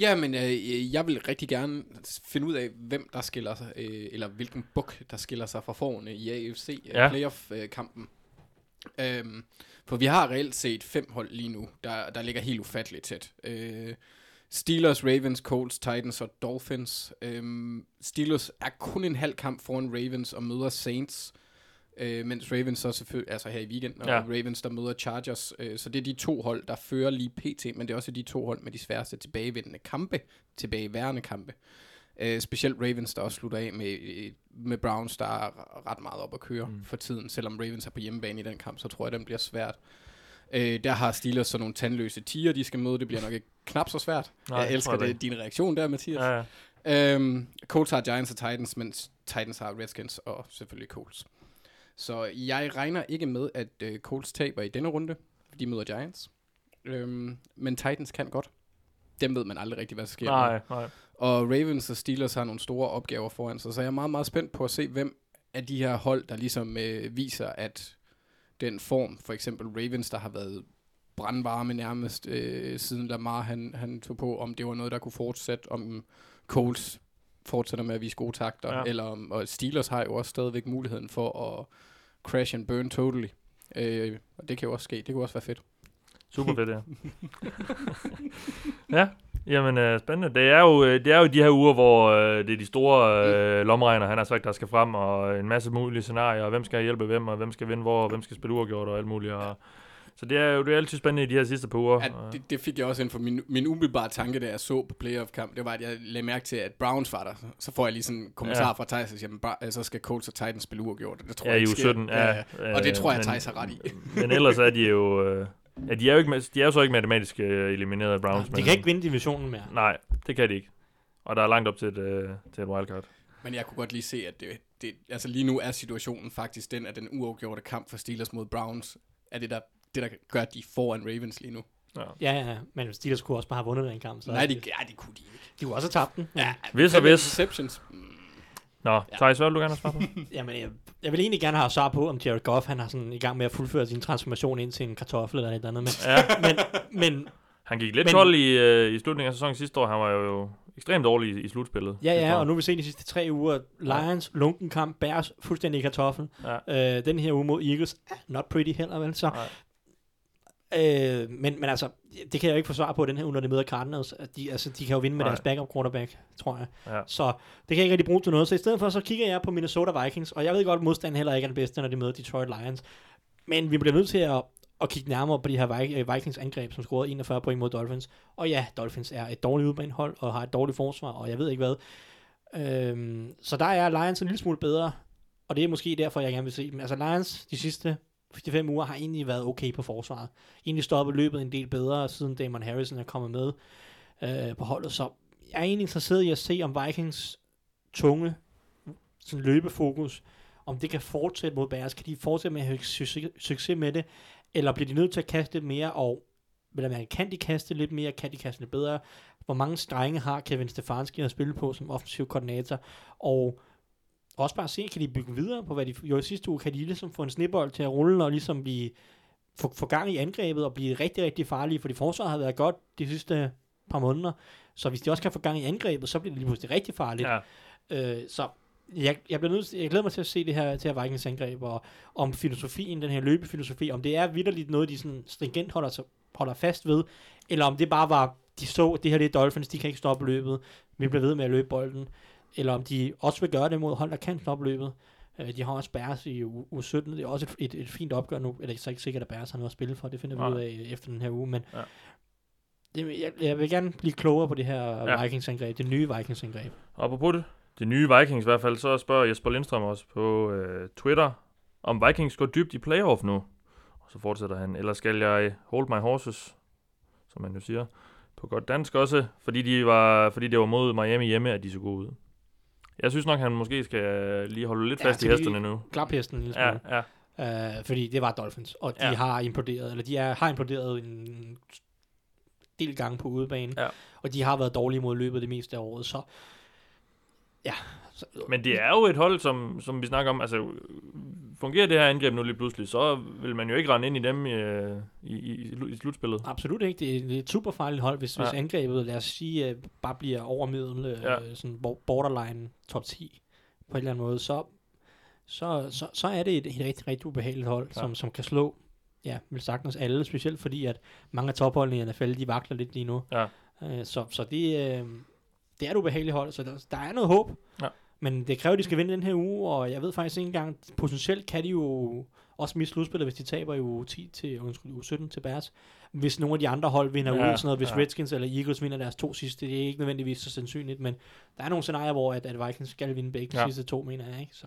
Ja, men øh, jeg vil rigtig gerne finde ud af, hvem der skiller sig, øh, eller hvilken buk, der skiller sig fra forne i AFC øh, Ja. playoff-kampen. Øhm, for vi har reelt set fem hold lige nu, der, der ligger helt ufatteligt tæt. Øh, Steelers, Ravens, Colts, Titans og Dolphins. Øhm, Steelers er kun en halv kamp foran Ravens og møder Saints. Øh, mens Ravens så selvfølgelig, altså her i weekenden, og Ja. Ravens der møder Chargers. Øh, så det er de to hold, der fører lige pt, men det er også de to hold med de sværeste tilbagevendende kampe, tilbageværende kampe. Øh, specielt Ravens, der også slutter af med, med Browns, der er ret meget op at køre mm. for tiden. Selvom Ravens er på hjemmebane i den kamp, så tror jeg, den bliver svært. Øh, der har Steelers så nogle tandløse tiger, de skal møde. Det bliver nok ikke knap så svært. Nej, jeg elsker det, din reaktion der, Mathias. Ja, ja. Øhm, Colts har Giants og Titans, mens Titans har Redskins og selvfølgelig Colts. Så jeg regner ikke med, at øh, Colts taber i denne runde. De møder Giants. Øhm, men Titans kan godt. Dem ved man aldrig rigtig, hvad der sker. med. Nej, nej. Og Ravens og Steelers har nogle store opgaver foran sig, så jeg er meget, meget spændt på at se, hvem af de her hold, der ligesom øh, viser, at den form, for eksempel Ravens, der har været brandvarme nærmest øh, siden Lamar han, han tog på, om det var noget, der kunne fortsætte, om Colts fortsætter med at vise gode takter, ja. eller om, og Steelers har jo også stadigvæk muligheden for at crash and burn totally. Øh, og det kan jo også ske, det kunne også være fedt. Super fedt, ja. [LAUGHS] ja, jamen øh, spændende. Det er, jo, øh, det er jo de her uger, hvor øh, det er de store øh, lomregner, han har sagt, der skal frem, og en masse mulige scenarier, og hvem skal hjælpe hvem, og hvem skal vinde hvor, og hvem skal spille uafgjort, og alt muligt. Og, så det er jo det er altid spændende i de her sidste par uger. At det, det fik jeg også ind for min, min umiddelbare tanke, da jeg så på playoff-kamp. Det var, at jeg lagde mærke til, at Browns var der. Så får jeg lige sådan en kommentar Ja. ja. fra Thijs, og siger, "Men Bra- så skal Colts og Titans spille uafgjort. Det tror ja, jeg i ikke uge sker. 17. Ja, ja. Og det tror jeg, Thijs har ret i. Men ellers er de jo... Øh, ja, de er jo, ikke, de er jo så ikke matematisk øh, elimineret af Browns. De men, kan ikke vinde divisionen mere. Nej, det kan de ikke. Og der er langt op til et, øh, til et wildcard. Men jeg kunne godt lige se, at det, det, altså lige nu er situationen faktisk den, at den uafgjorte kamp for Steelers mod Browns, er det der, det, der gør, at de er foran Ravens lige nu. Ja. Ja, ja, men Steelers kunne også bare have vundet den kamp. Så Nej, de, ja, det kunne de ikke. de kunne også have tabt den. Ja. Hvis og hvis. Interceptions. Mm, Nå, ja. Thijs, hvad vil du gerne have svar på? [LAUGHS] Jamen, jeg, jeg vil egentlig gerne have svar på, om Jared Goff han er sådan i gang med at fuldføre sin transformation ind til en kartoffel eller et eller andet. Men, ja, [LAUGHS] men, men Han gik lidt Men- kold i, øh, i slutningen af sæsonen sidste år. Han var jo ekstremt dårlig i, i slutspillet. Ja, ja, og nu har vi set de sidste tre uger. Lions, lunkenkamp, Bears, fuldstændig kartoffel. Ja. Øh, den her uge mod Eagles, not pretty heller, vel? Så, Nej. Øh, men, men altså, det kan jeg jo ikke få svar på den her når de møder Cardinals. At De, altså, de kan jo vinde med Nej. deres backup quarterback, tror jeg. Ja. Så det kan jeg ikke rigtig bruge til noget. Så i stedet for, så kigger jeg på Minnesota Vikings, og jeg ved godt, at modstanden heller ikke er den bedste, når de møder Detroit Lions. Men vi bliver nødt til at, at kigge nærmere på de her øh, Vikings angreb, som scorede 41 point mod Dolphins. Og ja, Dolphins er et dårligt udbanehold, og har et dårligt forsvar, og jeg ved ikke hvad. Øhm, så der er Lions en lille smule bedre, og det er måske derfor, jeg gerne vil se dem. Altså Lions, de sidste 5 uger, har egentlig været okay på forsvaret. Egentlig stoppet løbet en del bedre, siden Damon Harrison er kommet med øh, på holdet. Så jeg er egentlig interesseret i at se, om Vikings tunge sådan løbefokus, om det kan fortsætte mod Bears. Kan de fortsætte med at have succes, succes med det, eller bliver de nødt til at kaste lidt mere, og eller man, kan de kaste lidt mere, kan de kaste lidt bedre? Hvor mange strenge har Kevin Stefanski at spille på som offensiv koordinator? Og også bare se, kan de bygge videre på, hvad de gjorde i sidste uge? Kan de ligesom få en snebold til at rulle, og ligesom blive, få, få gang i angrebet, og blive rigtig, rigtig farlige? Fordi forsvaret har været godt de sidste par måneder. Så hvis de også kan få gang i angrebet, så bliver det lige pludselig rigtig farligt. Ja. Øh, så jeg, jeg, bliver nødt til, jeg glæder mig til at se det her, til her Vikings angreb, og om filosofien, den her løbefilosofi, om det er vidderligt noget, de sådan stringent holder, sig- holder fast ved, eller om det bare var, de så, det her det er Dolphins, de kan ikke stoppe løbet, vi bliver ved med at løbe bolden, eller om de også vil gøre det mod hold, der kan stoppe løbet. Øh, de har også Bears i u, u 17, det er også et, et, et fint opgør nu, eller så ikke sikkert, at Bears har noget at spille for, det finder vi ud af efter den her uge, men Ja. det, jeg, jeg vil gerne blive klogere på det her Ja. Vikings-angreb, det nye Vikings-angreb. Og apropos det, det nye Vikings i hvert fald, så spørger Jesper Lindstrøm også på øh, Twitter, om Vikings går dybt i playoff nu. Og så fortsætter han, eller skal jeg hold my horses, som man jo siger på godt dansk også, fordi, de var, fordi det var mod Miami hjemme, at de så gode ud. Jeg synes nok, han måske skal lige holde lidt Ja, fast i hestene nu. Klaphesten en lille Ja, ja. Øh, fordi det var Dolphins, og de ja. har imploderet, eller de er, har imploderet en del gange på udebane, Ja. og de har været dårlige mod løbet det meste af året, så ja. Så, Men det er jo et hold, som, som vi snakker om, altså fungerer det her angreb nu lige pludselig, så vil man jo ikke rende ind i dem i, øh, i, i, i slutspillet. Absolut ikke. Det er, det er et super farligt hold, hvis, ja. hvis angrebet, lad os sige, øh, bare bliver over middel, øh, Ja. sådan bo- borderline top 10 på en eller anden måde, så, så, så, så er det et, et rigtig, rigtig ubehageligt hold, Ja. ja. som, som kan slå, ja, vil sagtens alle, specielt fordi, at mange af topholdene i NFL, de vakler lidt lige nu. Ja. Øh, så, så det, øh, det er et ubehageligt hold, så der, der er noget håb. Ja. Men det kræver, at de skal vinde den her uge, og jeg ved faktisk ikke engang, potentielt kan de jo også miste slutspillet, hvis de taber i uge 10 til, undskyld, uge 17 til Bears. Hvis nogle af de andre hold vinder Ja, ja, ud, sådan noget, hvis ja. ja. Redskins eller Eagles vinder deres to sidste, det er ikke nødvendigvis så sandsynligt, men der er nogle scenarier, hvor at, at Vikings skal vinde begge de Ja. sidste to, mener jeg, ikke? Så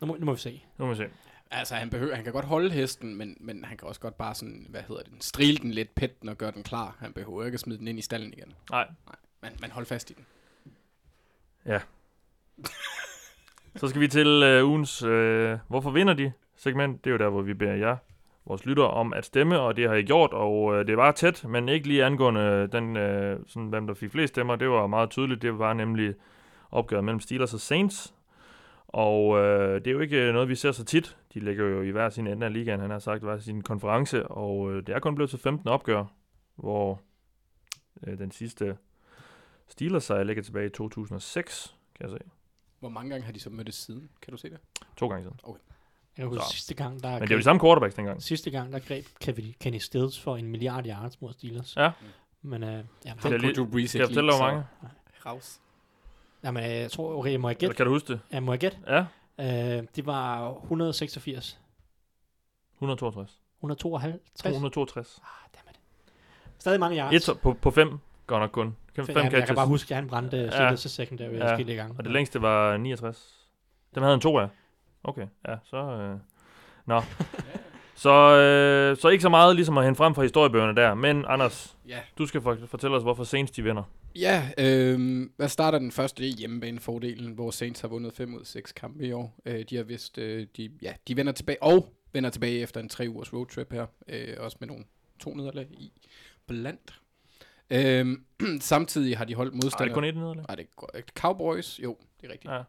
nu må, nu må vi se. Nu må vi se. Altså, han, behøver, han kan godt holde hesten, men, men han kan også godt bare sådan, hvad hedder det, strile den lidt pæt og gøre den klar. Han behøver ikke at smide den ind i stallen igen. Nej, Nej, men, men hold fast i den. [LAUGHS] så skal vi til øh, ugens øh, Hvorfor vinder de? segment. Det er jo der, hvor vi beder jer, vores lyttere, om at stemme, og det har I gjort, og øh, det var tæt, men ikke lige angående den, øh, sådan, hvem der fik flest stemmer. Det var meget tydeligt. Det var nemlig opgøret mellem Steelers og Saints. Og øh, det er jo ikke øh, noget, vi ser så tit. De ligger jo i hver sin ende af ligaen, han har sagt, hver sin konference, og øh, det er kun blevet til 15 opgør, hvor øh, den sidste Steelers sejr ligger tilbage i 2006, kan jeg se. Hvor mange gange har de så mødtes siden? Kan du se det? To gange siden. Jeg kan huske Så. sidste gang, der Men det er jo de samme quarterbacks dengang. Sidste gang, der greb Kenny Stills for en milliard yards mod Steelers. Ja. Men øh, ja, Det er lige- Drew Brees jeg ikke fortælle dig, hvor lide, mange? Raus. jamen, øh, jeg tror, okay, må jeg gætte? kan du huske det? Ja, må jeg gætte? Ja, Øh, det var 186. 162. 152. 262. Ah, dammit. Stadig mange yards. Et på, på fem, godt nok kun. Fem, fem ja, jeg catches. kan bare huske, at han brændte Ja. ja. Til secondary Ja. skille gange. Og det længste var 69. Dem havde han to af. Okay, ja, så... Øh. Nå. [LAUGHS] så, øh, så ikke så meget ligesom at hente frem fra historiebøgerne der. Men Anders, Ja. du skal for, fortælle os, hvorfor Saints de vinder. Ja, øh, hvad starter den første? Det er hjemmebanefordelen, hvor Saints har vundet 5 ud af 6 kampe i år. Øh, de har vist, øh, de, ja, de vender tilbage, og vender tilbage efter en tre ugers roadtrip her. Øh, også med nogle to nederlag i blandt. Øh, [CLEARS THROAT] samtidig har de holdt det modstandere. er kun et nederlag. Nej, det er. Cowboys, jo, det er rigtigt. Ja.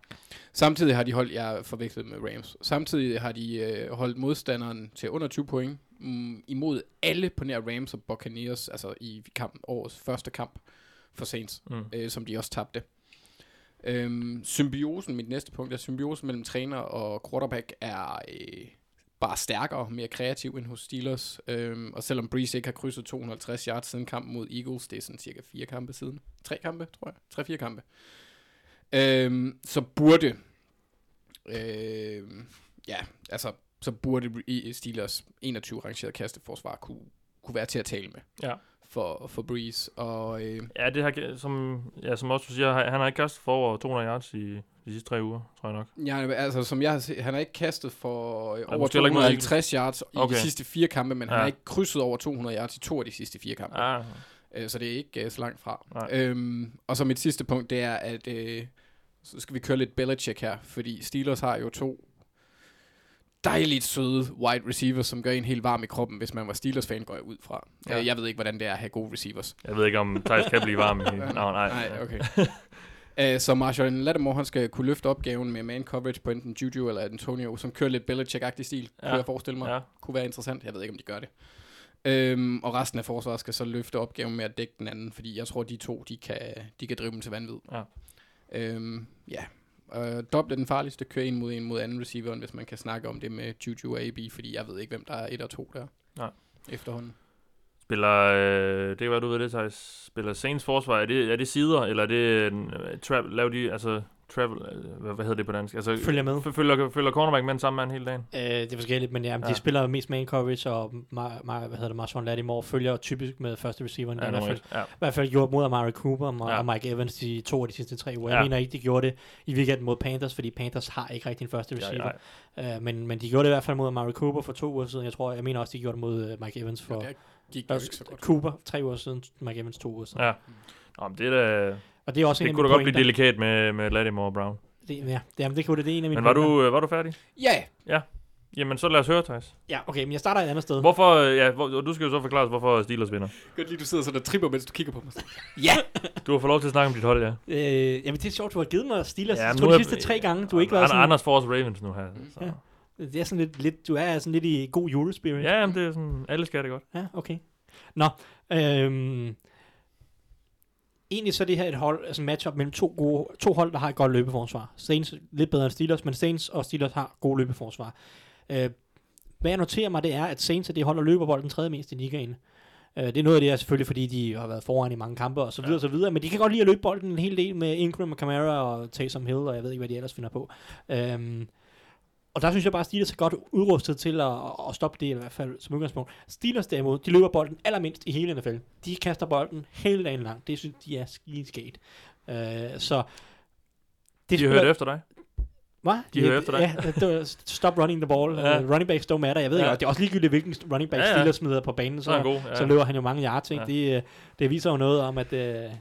Samtidig har de holdt, jeg forvekslet med Rams, samtidig har de øh, holdt modstanderen til under 20 point mm, imod alle på nær Rams og Buccaneers, altså i kampen, årets første kamp for Saints, mm. øh, som de også tabte. Øhm, symbiosen, mit næste punkt er, symbiosen mellem træner og quarterback er øh, bare stærkere, mere kreativ end hos Steelers. Øhm, og selvom Breeze ikke har krydset 250 yards siden kampen mod Eagles, det er sådan cirka fire kampe siden. Tre kampe, tror jeg. Tre-fire kampe. Øhm, så burde øhm, ja, altså, så burde Steelers 21 rangeret kasteforsvar kunne, kunne være til at tale med Ja for, for Breeze. Og øh, Ja, det har, som, ja, som også du siger, han har ikke kastet for over 200 yards i de sidste tre uger, tror jeg nok. Ja, altså som jeg har set, han har ikke kastet for øh, over måske heller ikke mod 250 yards i Okay. de sidste fire kampe, men ja. han Ja. har ikke krydset over 200 yards i to af de sidste fire kampe. Ah, Øh, så det er ikke øh, så langt fra. Nej. Øhm, og så mit sidste punkt, det er, at øh, så skal vi køre lidt Belichick her, fordi Steelers har jo to dejligt søde wide receivers, som gør en helt varm i kroppen, hvis man var Steelers-fan, går jeg ud fra. Ja. Øh, jeg ved ikke, hvordan det er at have gode receivers. jeg ved ikke, om Thijs kan blive varm i... [LAUGHS] Nå, nej. Nej, okay. Uh, så Marshall Lattimore, han skal kunne løfte opgaven med man coverage på enten Juju eller Antonio, som kører lidt Belichick-agtig stil. Ja. kunne jeg forestille mig. Ja. Kunne være interessant. Jeg ved ikke, om de gør det. Øhm, og resten af forsvaret skal så løfte opgaven med at dække den anden, fordi jeg tror, de to, de kan, de kan drive dem til vanvid. Ja. Øhm, ja. Øh, dobbelt er den farligste, køre en mod en mod anden receiveren, hvis man kan snakke om det med Juju og AB, fordi jeg ved ikke, hvem der er et og to der. Nej. Efterhånden. Spiller, øh, det kan være, du ved det, Thijs. Spiller Saints forsvar, er det, er det sider, eller er det, en, øh, tra- laver de, altså, travel, øh, hvad, hvad hedder det på dansk? Altså, Følger med. følger, følger cornerback med samme mand hele dagen? Øh, det er forskelligt, men ja, Ja. de spiller mest man coverage, og Mar- Mar- hvad hedder det, Marshawn Lattimore følger typisk med første receiver. Ja, i, hvert fald, ja. I hvert fald gjort mod Amari Cooper og, Ja. ja. og Mike Evans de to af de sidste tre uger. Jeg Ja. mener ikke, de gjorde det i weekenden mod Panthers, fordi Panthers har ikke rigtig en første Ja, receiver. ja. Øh, men, men de gjorde det i hvert fald mod Amari Cooper for to uger siden. Jeg tror, jeg mener også, de gjorde det mod uh, Mike Evans for Okay. Gik jo ikke så godt. Cooper tre uger siden, Mike Evans to uger siden. ja. Nå, men det, er da, Og det er også en det af kunne da godt blive delikat med, med Lattimore og Brown. Det, ja, det, jamen, det kunne det, det er en af mine Men var pointer. du, øh, var du færdig? Ja, Jamen, så lad os høre, Thijs. Ja, okay, men jeg starter et andet sted. Hvorfor, øh, ja, hvor, du skal jo så forklare os, hvorfor Steelers vinder. godt lige, du sidder sådan og tripper, mens du kigger på mig. Du har fået lov til at snakke om dit hold, ja. Øh, jamen, det er sjovt, du har givet mig Steelers Ja, ja, nu de er- sidste tre gange. Du har ikke været sådan... Anders får også Ravens nu her. Så. Ja. Det er sådan lidt, lidt, du er sådan lidt i god julespirit. Ja, jamen, det er sådan, alle skal det godt. Ja, okay. Nå, øhm, egentlig så er det her et hold, altså matchup mellem to, gode, to hold, der har et godt løbeforsvar. Saints lidt bedre end Steelers, men Saints og Steelers har gode løbeforsvar. Øh, hvad jeg noterer mig, det er, at Saints er det hold, der løber bolden tredje mest i ligaen. Øh, det er noget af det, er selvfølgelig, fordi de har været foran i mange kampe og så videre, ja. og så videre, men de kan godt lide at løbe bolden en hel del med Ingram og Kamara og Taysom Hill, og jeg ved ikke, hvad de ellers finder på. Øhm, og der synes jeg bare, at Steelers er godt udrustet til at, at stoppe det, i hvert fald som udgangspunkt. Steelers derimod, de løber bolden allermindst i hele NFL. De kaster bolden hele dagen lang. Det synes de er skideskægt. Uh, så... Det De har hørt efter dig. Hvad? de hører efter dig. Ja, stop running the ball. Ja. Uh, running backs don't matter. Jeg ved Ja. ikke, det er også ligegyldigt, hvilken running back Ja, ja. Steelers smider på banen, Så så, god. Ja. så løber han jo mange yards. Ikke? Ja. Det, øh, det viser jo noget om, at... Uh,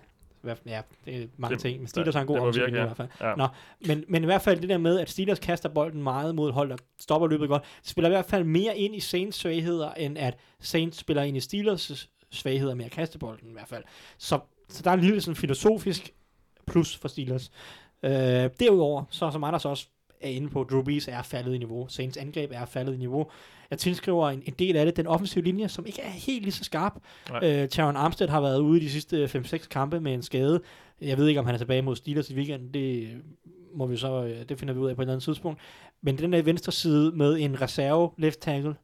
hvad, ja, det er mange Det- ting. Men Steelers har en god offensiv linje i ja. hvert fald. Ja. Nå, men, men i hvert fald det der med, at Steelers kaster bolden meget mod hold, der stopper løbet godt, spiller i hvert fald mere ind i Saints svagheder, end at Saints spiller ind i Steelers svagheder med at kaste bolden i hvert fald. Så, så der er en lille sådan filosofisk plus for Steelers. Øh, derudover, så som Anders også er inde på, Drew Brees er faldet i niveau. Saints angreb er faldet i niveau. Jeg tilskriver en, en del af det, den offensive linje, som ikke er helt lige så skarp. Nej. Øh, Taron Armstead har været ude de sidste 5-6 kampe med en skade. Jeg ved ikke, om han er tilbage mod Steelers i weekenden. Det må vi så, øh, det finder vi ud af på et eller andet tidspunkt. Men den der venstre side med en reserve left tackle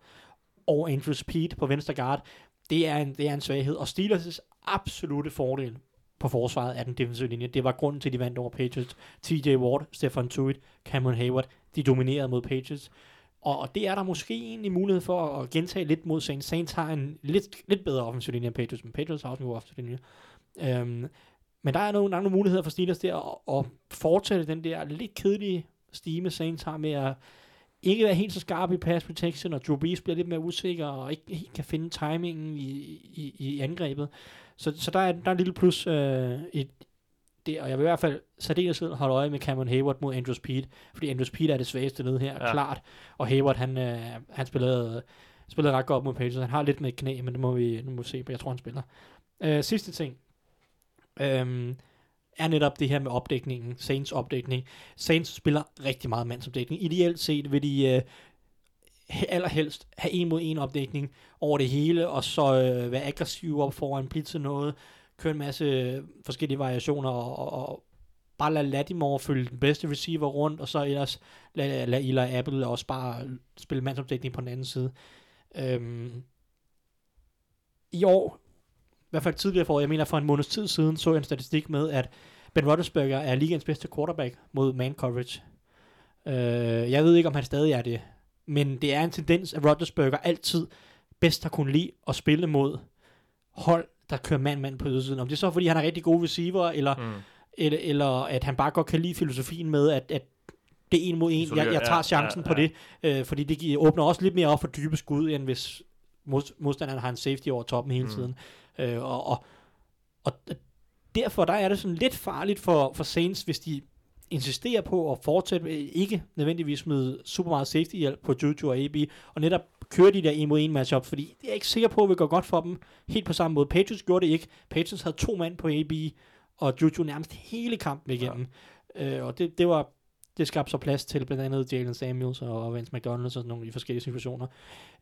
og Andrew Speed på venstre guard, det er en, det er en svaghed. Og Steelers' absolute fordel på forsvaret af den defensive linje, det var grunden til, at de vandt over Patriots. TJ Ward, Stefan Tuitt, Cameron Hayward, de dominerede mod Patriots. Og, og det er der måske egentlig mulighed for at gentage lidt mod Saints. Saints har en lidt, lidt bedre offensiv linje end Patriots, men Patriots har også en god offensiv linje. Øhm, men der er nogle, der er nogle muligheder for Steelers der at, at fortsætte den der lidt kedelige stime, Saints har med at ikke være helt så skarp i pass protection, og Drew Brees bliver lidt mere usikker, og ikke helt kan finde timingen i, i, i angrebet. Så, så der, er, der er en lille plus øh, i det, og jeg vil i hvert fald særdeleshed holde øje med Cameron Hayward mod Andrew Speed, fordi Andrew Speed er det svageste nede her, Ja. klart, og Hayward, han, øh, han spillede, spillede ret godt mod Patriots. Han har lidt med et knæ, men det må vi, nu må vi se på. Jeg tror, han spiller. Øh, sidste ting. Øhm, er netop det her med opdækningen, Saints opdækning. Saints spiller rigtig meget mandsopdækning. Ideelt set vil de øh, [LAUGHS] allerhelst have en mod en opdækning over det hele, og så øh, være aggressiv op foran, blitze noget, køre en masse øh, forskellige variationer, og, og, og bare lade Latimore følge den bedste receiver rundt, og så ellers lade, lade Eli Apple også bare spille mandsopdækning på den anden side. Øhm, I år, i hvert fald tidligere for jeg mener for en måneds tid siden, så jeg en statistik med, at Ben Roethlisberger er ligens bedste quarterback mod man coverage. Øh, jeg ved ikke, om han stadig er det, men det er en tendens, at Roethlisberger altid bedst har kunnet lide at spille mod hold, der kører mand-mand på ydersiden. Om det er så, fordi han er rigtig gode receiver, eller, Mm. eller, eller at han bare godt kan lide filosofien med, at, at det er en mod en. Jeg, jeg tager Ja, chancen ja, på det, øh, fordi det giver, åbner også lidt mere op for dybe skud, end hvis mod, modstanderen har en safety over toppen hele Mm. tiden. Øh, og, og, og derfor der er det sådan lidt farligt for, for Saints, hvis de insisterer på at fortsætte med ikke nødvendigvis med super meget safety hjælp på Juju og AB, og netop køre de der en mod en matchup, fordi det er jeg ikke sikker på, at det går godt for dem helt på samme måde. Patriots gjorde det ikke. Patriots havde to mand på AB, og Juju nærmest hele kampen igennem. Ja. Øh, og det, det var det skabte så plads til blandt andet Jalen Samuels og Vance McDonald og sådan nogle i forskellige situationer.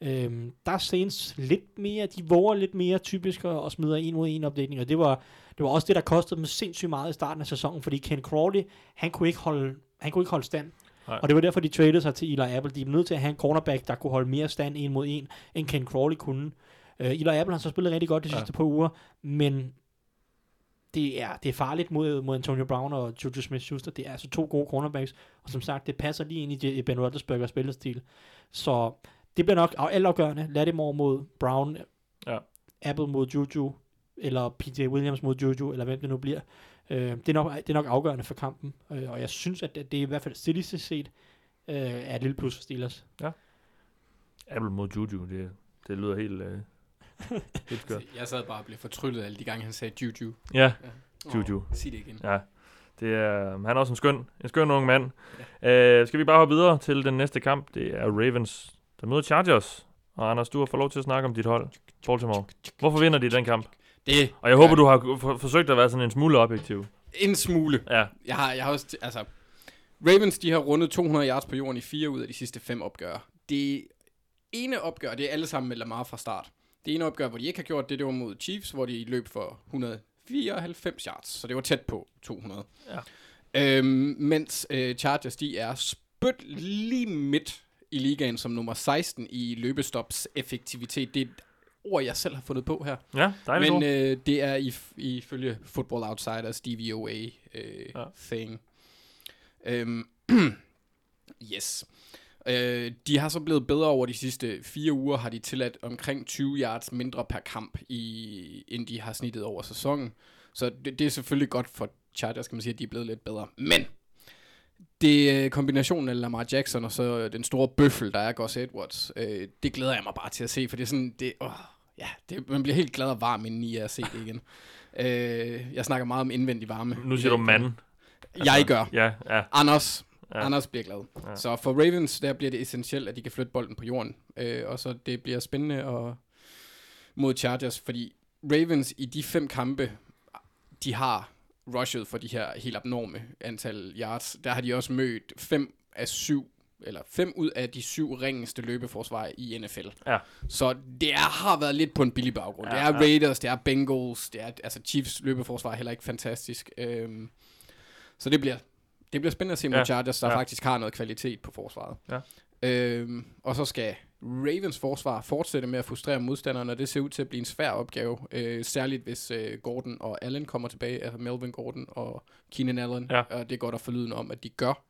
Øhm, der er Saints lidt mere, de våger lidt mere typisk og, og smider en mod en opdækning, og det var, det var også det, der kostede dem sindssygt meget i starten af sæsonen, fordi Ken Crawley, han kunne ikke holde, han kunne ikke holde stand. Nej. Og det var derfor, de traded sig til Eli Apple. De er nødt til at have en cornerback, der kunne holde mere stand en mod en, end Ken Crawley kunne. Uh, Eli Apple har så spillet rigtig godt de Ja. sidste par uger, men det er, det er farligt mod, mod Antonio Brown og Juju Smith-Schuster. Det er altså to gode cornerbacks, og som sagt, det passer lige ind i Ben Roethlisbergers spillestil. Så det bliver nok af- altafgørende. Lattimore mod Brown, Ja. Apple mod Juju, eller PJ Williams mod Juju, eller hvem det nu bliver. Øh, det, er nok, det er nok afgørende for kampen, øh, og jeg synes, at det, det er i hvert fald stilistisk set øh, er et lille plus for Steelers. Apple mod Juju, det, det lyder helt, øh, [LAUGHS] helt skørt. Jeg sad bare og blev fortryllet alle de gange, han sagde Juju. Ja, Åh, Juju. sig det igen. ja. Det er, han er også en skøn, en skøn ung mand. Ja. Øh, skal vi bare hoppe videre til den næste kamp? Det er Ravens, der møder Chargers. Og Anders, du har fået lov til at snakke om dit hold, Baltimore. Hvorfor vinder de den kamp? Det Og jeg håber, du har for, forsøgt at være sådan en smule objektiv. en smule. Ja, Jeg har, jeg har også, altså, Ravens, de har rundet 200 yards på jorden i fire ud af de sidste fem opgør. Det ene opgør, det er alle sammen med Lamar fra start. Det ene opgør, hvor de ikke har gjort det, det var mod Chiefs, hvor de løb for 194 yards, så det var tæt på 200. Ja. Øhm, mens øh, Chargers, de er spyt lige midt i ligaen som nummer 16 i løbestops effektivitet. Det er ord, jeg selv har fundet på her. ja dejligt Men øh, det er if, ifølge Football Outsiders DVOA øh, ja. thing. Øhm, [CLEARS THROAT] yes. Øh, de har så blevet bedre over de sidste fire uger, har de tilladt omkring 20 yards mindre per kamp, i, end de har snittet over sæsonen. Så det, det er selvfølgelig godt for Chargers, kan man sige, at de er blevet lidt bedre. Men det er kombinationen af Lamar Jackson og så den store bøffel, der er Gus Edwards. Øh, det glæder jeg mig bare til at se, for det er sådan, det, åh, ja, det, man bliver helt glad og varm inden i at se det igen. [LAUGHS] øh, jeg snakker meget om indvendig varme. Nu siger du mand. Jeg gør. Ja, ja. Anders. Ja. Anders bliver glad. Ja. Så for Ravens, der bliver det essentielt, at de kan flytte bolden på jorden. Øh, og så det bliver spændende at, mod Chargers, fordi Ravens i de fem kampe, de har rushet for de her helt abnorme antal yards. Der har de også mødt fem af syv eller fem ud af de syv ringeste løbeforsvar i NFL. Ja. Så det er, har været lidt på en billig baggrund. Ja, det er ja. Raiders, det er Bengals, det er, altså Chiefs løbeforsvar er heller ikke fantastisk. Øhm, så det bliver, det bliver spændende at se mod Ja. Chargers, der ja. faktisk har noget kvalitet på forsvaret. Ja. Øhm, og så skal Ravens forsvar fortsætte med at frustrere modstanderne, og det ser ud til at blive en svær opgave. Øh, særligt hvis øh, Gordon og Allen kommer tilbage, altså Melvin Gordon og Keenan Allen. Ja. Og det går der forlyden om, at de gør.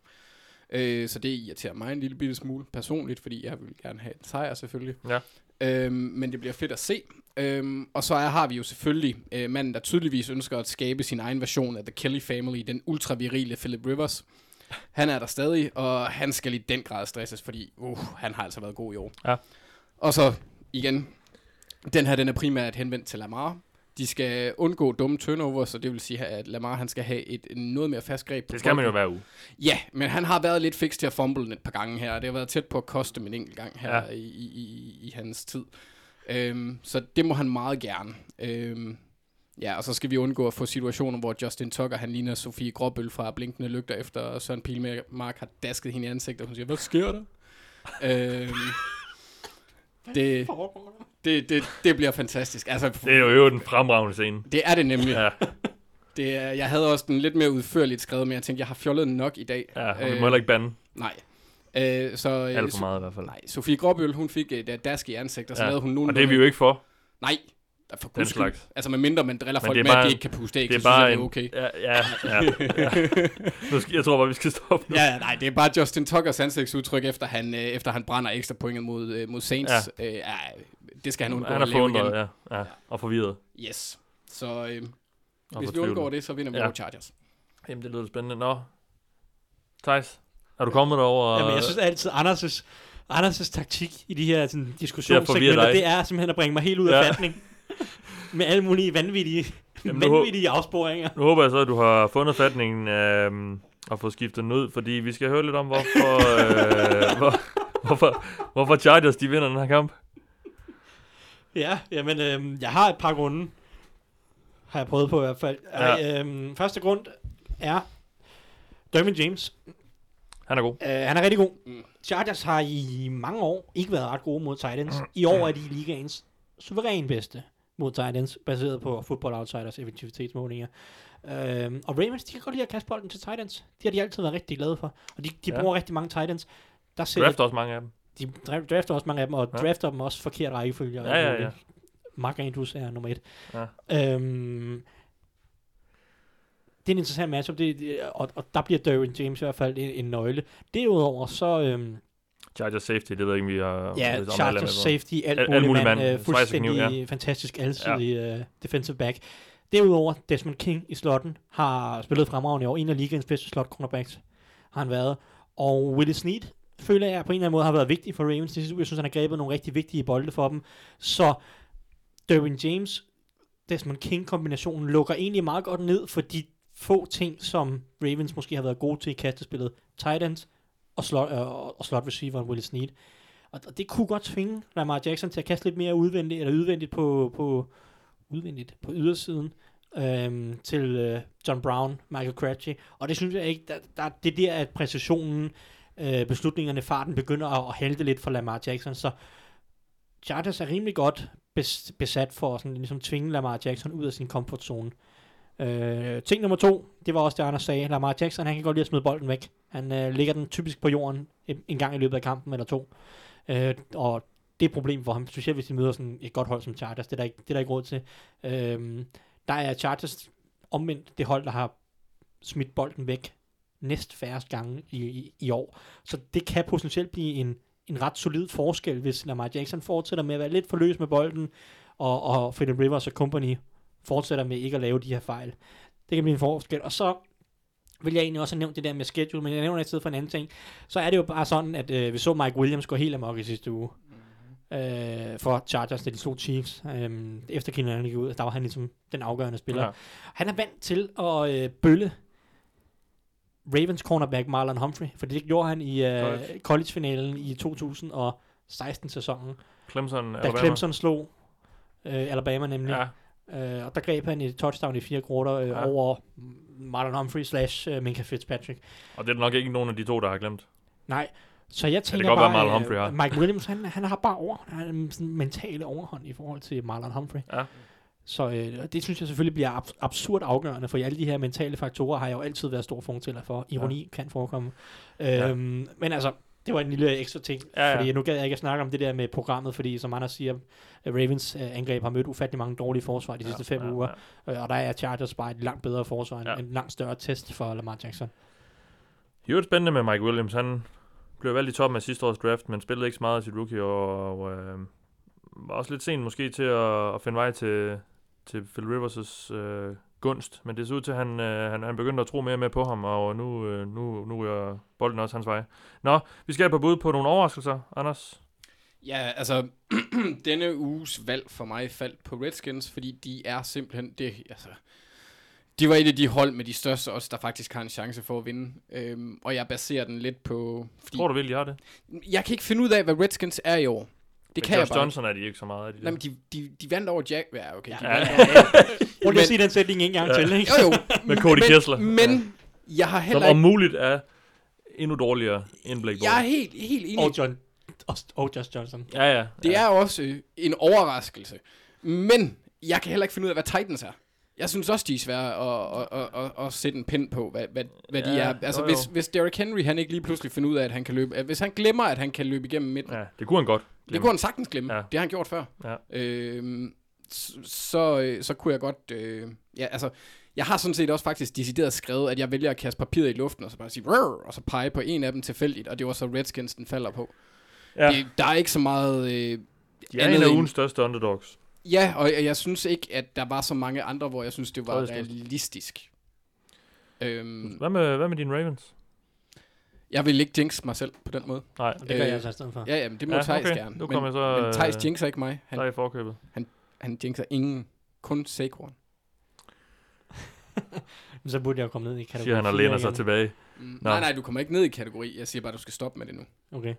Øh, så det irriterer mig en lille bitte smule personligt, fordi jeg vil gerne have en sejr selvfølgelig. Ja. Øhm, men det bliver fedt at se. Øhm, og så er, har vi jo selvfølgelig øh, manden, der tydeligvis ønsker at skabe sin egen version af The Kelly Family, den ultravirile Philip Rivers. Han er der stadig, og han skal i den grad stresses, fordi uh, han har altså været god i år. Ja. Og så igen, den her den er primært henvendt til Lamar. De skal undgå dumme turnover, så det vil sige, at Lamar han skal have et noget mere fast greb på Det skal man jo bolden. hver uge. Ja, men han har været lidt fix til at fumble et par gange her. Det har været tæt på at koste min enkelt gang her ja. i, i, i, i hans tid. Øhm, så det må han meget gerne. Øhm, ja, og så skal vi undgå at få situationer, hvor Justin Tucker, han ligner Sofie Gråbøl fra Blinkende Lygter, efter Søren Pilmark har dasket hende i ansigtet, og hun siger, hvad sker der? øhm, Det, det, det, det bliver fantastisk. Altså, Det er jo øvrigt en fremragende scene. det er det nemlig. Ja, Det er, jeg havde også den lidt mere udførligt skrevet, men jeg tænkte, jeg har fjollet den nok i dag. ja og vi Øh, må heller ikke bande Nej. Øh, så, øh, alt for meget i hvert fald. Nej, Sofie Gråbøl, hun fik et dask i ansigt, og så Ja, lavede hun nogen... Og det er vi jo ikke for. Nej, for Den skyld. slags. Altså, med mindre man driller folk med, at de ikke kan puste æg, Det er så synes bare jeg, en... det er okay. Ja, ja, ja, ja. [LAUGHS] Jeg tror bare, vi skal stoppe nu. Ja, nej, det er bare Justin Tuckers ansigtsudtryk, efter han, øh, efter han brænder ekstra pointet mod, øh, mod Saints. Ja. Øh, ja, det skal han undgå Han er at lave igen. ja, ja. Og forvirret. Yes. Så øh, Og hvis vi undgår det, så vinder vi Ja. over Chargers. Jamen, det lyder spændende. Nå, Thijs, er du kommet derover? Jamen, jeg synes altid, Anders' Anders' taktik i de her sådan, diskussionssegmenter, det er simpelthen at bringe mig helt ud af Ja. ja. fatning. [LAUGHS] [LAUGHS] Med alle mulige vanvittige, Jamen, vanvittige afsporinger. Nu håber jeg så, at du har fundet fatningen øhm, og fået skiftet den ud, fordi vi skal høre lidt om, hvorfor, øh, hvor, hvorfor, hvorfor Chargers de vinder den her kamp. Ja, jamen, øhm, jeg har et par grunde. Har jeg prøvet på i hvert fald. Ja. Ja. Øhm, første grund er Derwin James. Han er god. Øh, han er rigtig god. Mm. Chargers har i mange år ikke været ret gode mod Titans. I år er de ligaens suveræn bedste mod Titans, baseret på Football Outsiders effektivitetsmålinger. Øhm, og Ravens, de kan godt lide at kaste bolden til Titans. Det har de altid været rigtig glade for. Og de, de Ja. bruger rigtig mange Titans. Der sætter, Drafter også mange af dem. de dra- drafter også mange af dem, og Ja. drafter dem også forkert rækkefølge. Ja, ja, ja. Mark Andrews er nummer et. Ja. Øhm, det er en interessant matchup, det, det, og, og der bliver Derwin James i hvert fald en, en nøgle. Derudover så, øhm, Chargers safety, det ved jeg ikke, vi har... ja, er på. safety, alt, Alt- muligt mand, mand. øh, fuldstændig kniv, fantastisk alsidig uh, defensive back. Derudover, Desmond King i slotten har spillet fremragende i år. En af ligaens bedste slot cornerbacks har han været. Og Willie Snead føler jeg på en eller anden måde har været vigtig for Ravens. Jeg synes, han har grebet nogle rigtig vigtige bolde for dem. Så Derwin James, Desmond King kombinationen lukker egentlig meget godt ned for de få ting, som Ravens måske har været gode til i kastespillet. Tight ends og slot, øh, og slot receiveren Willie Snead. Og, og det kunne godt tvinge Lamar Jackson til at kaste lidt mere udvendigt, eller udvendigt på, på, udvendigt på ydersiden øhm, til øh, John Brown, Michael Crabtree. Og det synes jeg ikke, der, der, det er der, at præcisionen, øh, beslutningerne, farten begynder at, at halte lidt for Lamar Jackson. Så Chargers er rimelig godt besat for at sådan, ligesom tvinge Lamar Jackson ud af sin comfort zone. Øh, ting nummer to, det var også det, Anders sagde. Lamar Jackson, han kan godt lide at smide bolden væk. Han øh, ligger den typisk på jorden en, en gang i løbet af kampen eller to. Øh, og det er et problem for ham, specielt hvis de møder sådan et godt hold som Chargers. Det er der ikke, det er der ikke råd til. Øh, der er Chargers omvendt det hold, der har smidt bolden væk næst færrest gange i, i, i år. Så det kan potentielt blive en, en ret solid forskel, hvis Lamar Jackson fortsætter med at være lidt for løs med bolden, og, og Philip Rivers og company fortsætter med ikke at lave de her fejl. Det kan blive en forskel. Og så vil jeg egentlig også have nævnt det der med schedule, men jeg nævner det i stedet for en anden ting. Så er det jo bare sådan, at øh, vi så Mike Williams gå helt amok i sidste uge øh, for Chargers, da de slog Chiefs. Øh, efter Keenan gik ud, der var han ligesom den afgørende spiller. Ja. Han er vant til at øh, bølle Ravens cornerback Marlon Humphrey, for det gjorde han i øh, College. college-finalen i 2016-sæsonen, Clemson, da Alabama. Clemson slog øh, Alabama nemlig. Ja, Øh, og der greb han et touchdown i fire kvarter øh, Ja. ja. over Marlon Humphrey slash øh, Minka Fitzpatrick. og det er nok ikke nogen af de to, der har glemt. Nej, så jeg tænker kan godt bare, være, Marlon Humphrey har. øh, Mike Williams, han, han har bare over, han har en sådan mentale overhånd i forhold til Marlon Humphrey. Ja. Så øh, det synes jeg selvfølgelig bliver ab- absurd afgørende, for alle de her mentale faktorer har jeg jo altid været stor fortæller for. Ironi ja. kan forekomme. Ja. Øhm, men altså, det var en lille ekstra ting, Ja, ja. fordi nu gad jeg ikke at snakke om det der med programmet, fordi som Anders siger, øh, Ravens øh, angreb har mødt ufattelig mange dårlige forsvar de sidste fem ja, uger, Ja. øh, og der er Chargers bare et langt bedre forsvar, Ja. ja. en langt større test for Lamar Jackson. Det er jo spændende med Mike Williams. Han blev valgt i toppen af sidste års draft, men spillede ikke så meget af sit rookie, og, og øh, var også lidt sent måske til at, at finde vej til, til Phil Rivers' øh, gunst. Men det ser ud til, at han, øh, han, han begyndte at tro mere og mere på ham, og nu, øh, nu, nu er bolden også hans vej. Nå, vi skal på bud på nogle overraskelser, Anders. Ja, altså, [CLEARS THROAT] denne uges valg for mig faldt på Redskins, fordi de er simpelthen, det, altså, de var et af de hold med de største også, der faktisk har en chance for at vinde. Øhm, og jeg baserer den lidt på, fordi Tror du virkelig, de har det? jeg kan ikke finde ud af, hvad Redskins er i år. Det Men kan jeg Josh bare Johnson er de ikke så meget af de. Nej, men de, de, de vandt over Jack. Ja, okay. De Ja. vandt over, [LAUGHS] Prøv lige Men- at sige den sætning en gang Ja. til, ikke? jo, jo. Med Cody men, Kessler. Men jeg har Som heller om ikke... muligt er endnu dårligere end Blake Jeg er Bortles. helt, helt enig. Og John og, og Josh Johnson. Ja, ja. Det ja. er også en overraskelse. Men jeg kan heller ikke finde ud af, hvad Titans er. Jeg synes også, de er svære at, at, at, at, at sætte en pind på, hvad, hvad, hvad de Ja, er. Altså, jo, jo. hvis, hvis Derrick Henry, han ikke lige pludselig finder ud af, at han kan løbe... Hvis han glemmer, at han kan løbe igennem midten, ja, det kunne han godt. Det kunne han sagtens glemme. Ja. Det har han gjort før. Ja. Øhm, s- så, øh, så kunne jeg godt... Øh, ja, altså, jeg har sådan set også faktisk decideret skrevet, at jeg vælger at kaste papiret i luften, og så bare sige, "Rrr", og så pege på en af dem tilfældigt, og det var så Redskins, den falder på. Ja. Det, der er ikke så meget... Øh, De er en af end- ugens største underdogs. Ja, og jeg, jeg synes ikke, at der var så mange andre, hvor jeg synes, det var realistisk. Øhm, Hvad med, hvad med dine Ravens? Jeg vil ikke jinx mig selv på den måde. Nej, det gør Øh, jeg altså i stedet for. Ja, jamen, det må Ja, ja, Thijs okay. gerne. Nu men, kommer jeg så, men Thijs øh, jinxer ikke mig. der er Han, i forkøbet. han jinxer ingen. Kun Saquon. Men [LAUGHS] så burde jeg jo komme ned i kategori Siger han og læner sig tilbage. Mm, Nå. nej, nej, du kommer ikke ned i kategori. Jeg siger bare, du skal stoppe med det nu. Okay.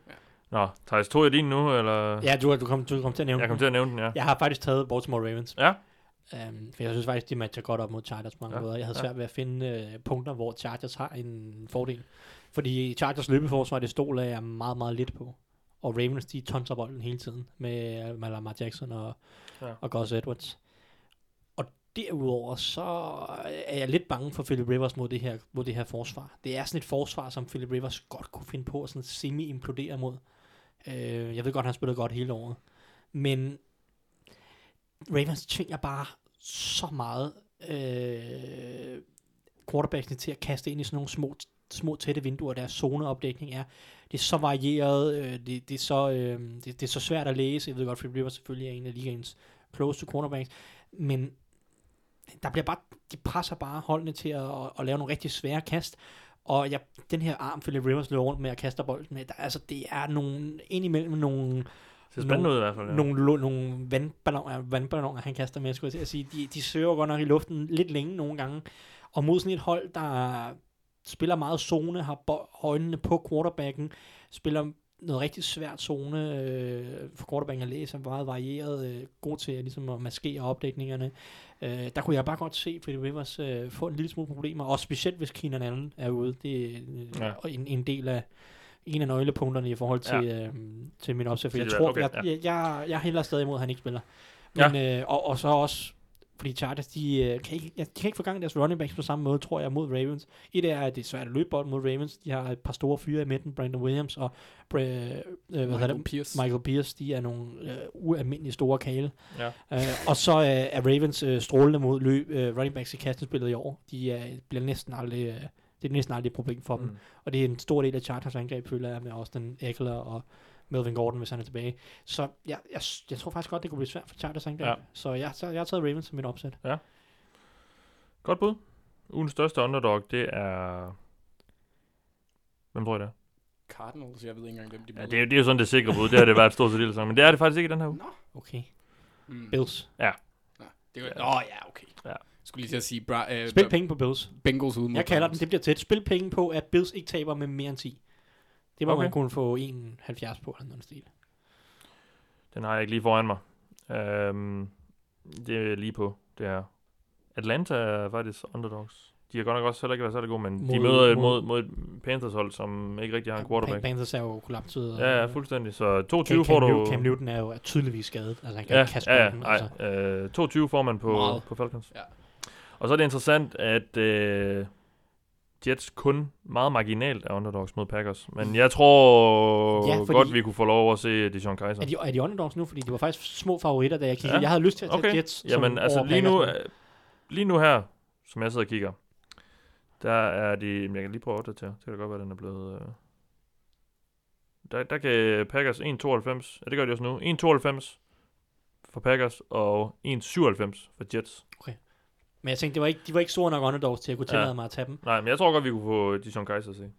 Nå, Thijs, tog jeg din nu, eller? Ja, du, du, kom, du kom til at nævne Jeg kom til at nævne den, ja. Jeg har faktisk taget Baltimore Ravens. Ja. Um, for jeg synes faktisk, de matcher godt op mod Chargers på mange Ja, måder. Jeg havde ja. svært ved at finde uh, punkter, hvor Chargers har en fordel. Fordi Chargers løbeforsvar, det stoler jeg meget, meget lidt på. Og Ravens, de tonser bolden hele tiden med, med Lamar Jackson og, Ja. ja. og Gus Edwards. Og derudover, så er jeg lidt bange for Philip Rivers mod det her, mod det her forsvar. Det er sådan et forsvar, som Philip Rivers godt kunne finde på at sådan semi-implodere mod. Øh, jeg ved godt, han spillede godt hele året. Men Ravens tvinger bare så meget øh, quarterbacksene til at kaste ind i sådan nogle små, små tætte vinduer. Deres zoneopdækning er, det er så varieret, øh, det, det, er så, øh, det, det er så svært at læse. Jeg ved godt, Philip Rivers selvfølgelig er en af ligaens close to cornerbacks, men der bliver bare, de presser bare holdene til at, at, at lave nogle rigtig svære kast. Og jeg, den her arm, Philip Rivers løber rundt med at kaste bolden med, der, altså det er nogle, indimellem nogle, Det ser spændende ud i hvert fald, ja. nogle, lo- nogle vandballoner, vandballoner, han kaster med, skulle jeg sige. De, de søger godt nok i luften lidt længe nogle gange. Og mod sådan et hold, der spiller meget zone, har øjnene på quarterbacken, spiller noget rigtig svært zone øh, for quarterbacken at læse, er meget varieret, øh, god til at, ligesom at maskere opdækningerne. Øh, der kunne jeg bare godt se Philip Rivers øh, få en lille smule problemer, og specielt hvis Keenan Allen er ude. Det er øh, ja. en, en del af en af nøglepunkterne i forhold til, Ja. ja. øh, til min opsæt. For jeg tror, okay, jeg, jeg, jeg, jeg hælder stadig imod, at han ikke spiller. Men, ja. øh, og, og så også, fordi Chargers, de, øh, kan ikke, jeg, de kan ikke få gang i deres running backs på samme måde, tror jeg, mod Ravens. Et er, at det er svært at løbe bolden mod Ravens. De har et par store fyre i midten, Brandon Williams og øh, hvad Michael det? Pierce. Michael Pierce. De er nogle øh, ualmindelige store kale. Ja. Øh, og så øh, er Ravens øh, strålende mod løb, øh, running backs i kastespillet i år. De øh, bliver næsten aldrig, øh, det er næsten aldrig et problem for mm. dem. Og det er en stor del af Chargers angreb, føler jeg, med Austin Eckler og Melvin Gordon, hvis han er tilbage. Så jeg, jeg, jeg tror faktisk godt, det kunne blive svært for Chargers angreb. Ja. Ja. Så jeg, så jeg har taget Ravens som mit opsæt. Godt bud. Ugens største underdog, det er... Hvem tror I det er? Cardinals, jeg ved ikke engang, hvem de Ja, det, er, det er jo sådan det sikre bud. Det har det været stort set. Men det er det faktisk ikke i den her uge. Nå. Okay. Mm. Bills. Nå, det var, Nå, ja, okay. Ja. Skulle lige til at sige, bra, øh, Spil penge på Bills. Bengals ude mod Jeg kalder den, Browns. det bliver tæt. Spil penge på, at Bills ikke taber med mere end 10. Det må Okay. man kunne få 71 på, eller noget stil. Den har jeg ikke lige foran mig. Øhm, det er lige på. Det er Atlanta er faktisk underdogs. De har godt nok også heller ikke været særlig gode, men mod, de møder mod, mod- mod et Panthers hold, som ikke rigtig har en quarterback. Panthers er jo kollapset. Ja, ja, fuldstændig. Så 22 Cam, får du... Newton, Cam Newton er jo er tydeligvis skadet. Altså, han kan Ja, ikke kaste ja, ja, altså. Øh, 22 får man på, Meget. på Falcons. Ja. Og så er det interessant, at øh, Jets kun meget marginalt er underdogs mod Packers. Men jeg tror Ja, fordi- godt, vi kunne få lov at se Deshaun Kaiser. Er de, er de underdogs nu? Fordi de var faktisk små favoritter, da jeg kiggede. Ja. Jeg havde lyst til at tage Okay. Jets Jamen, altså lige nu, øh, lige nu her, som jeg sidder og kigger, der er de... Jeg kan lige prøve at opdatere. Det kan da godt være, den er blevet... Øh, der, der kan Packers 1,92... Ja, det gør de også nu. 1,92 for Packers og 1,97 for Jets. Men jeg tænkte, det var ikke, de var ikke store nok underdogs til at kunne Ja. tillade mig at tage dem. Nej, men jeg tror godt, vi kunne få Deshaun Kaiser at se.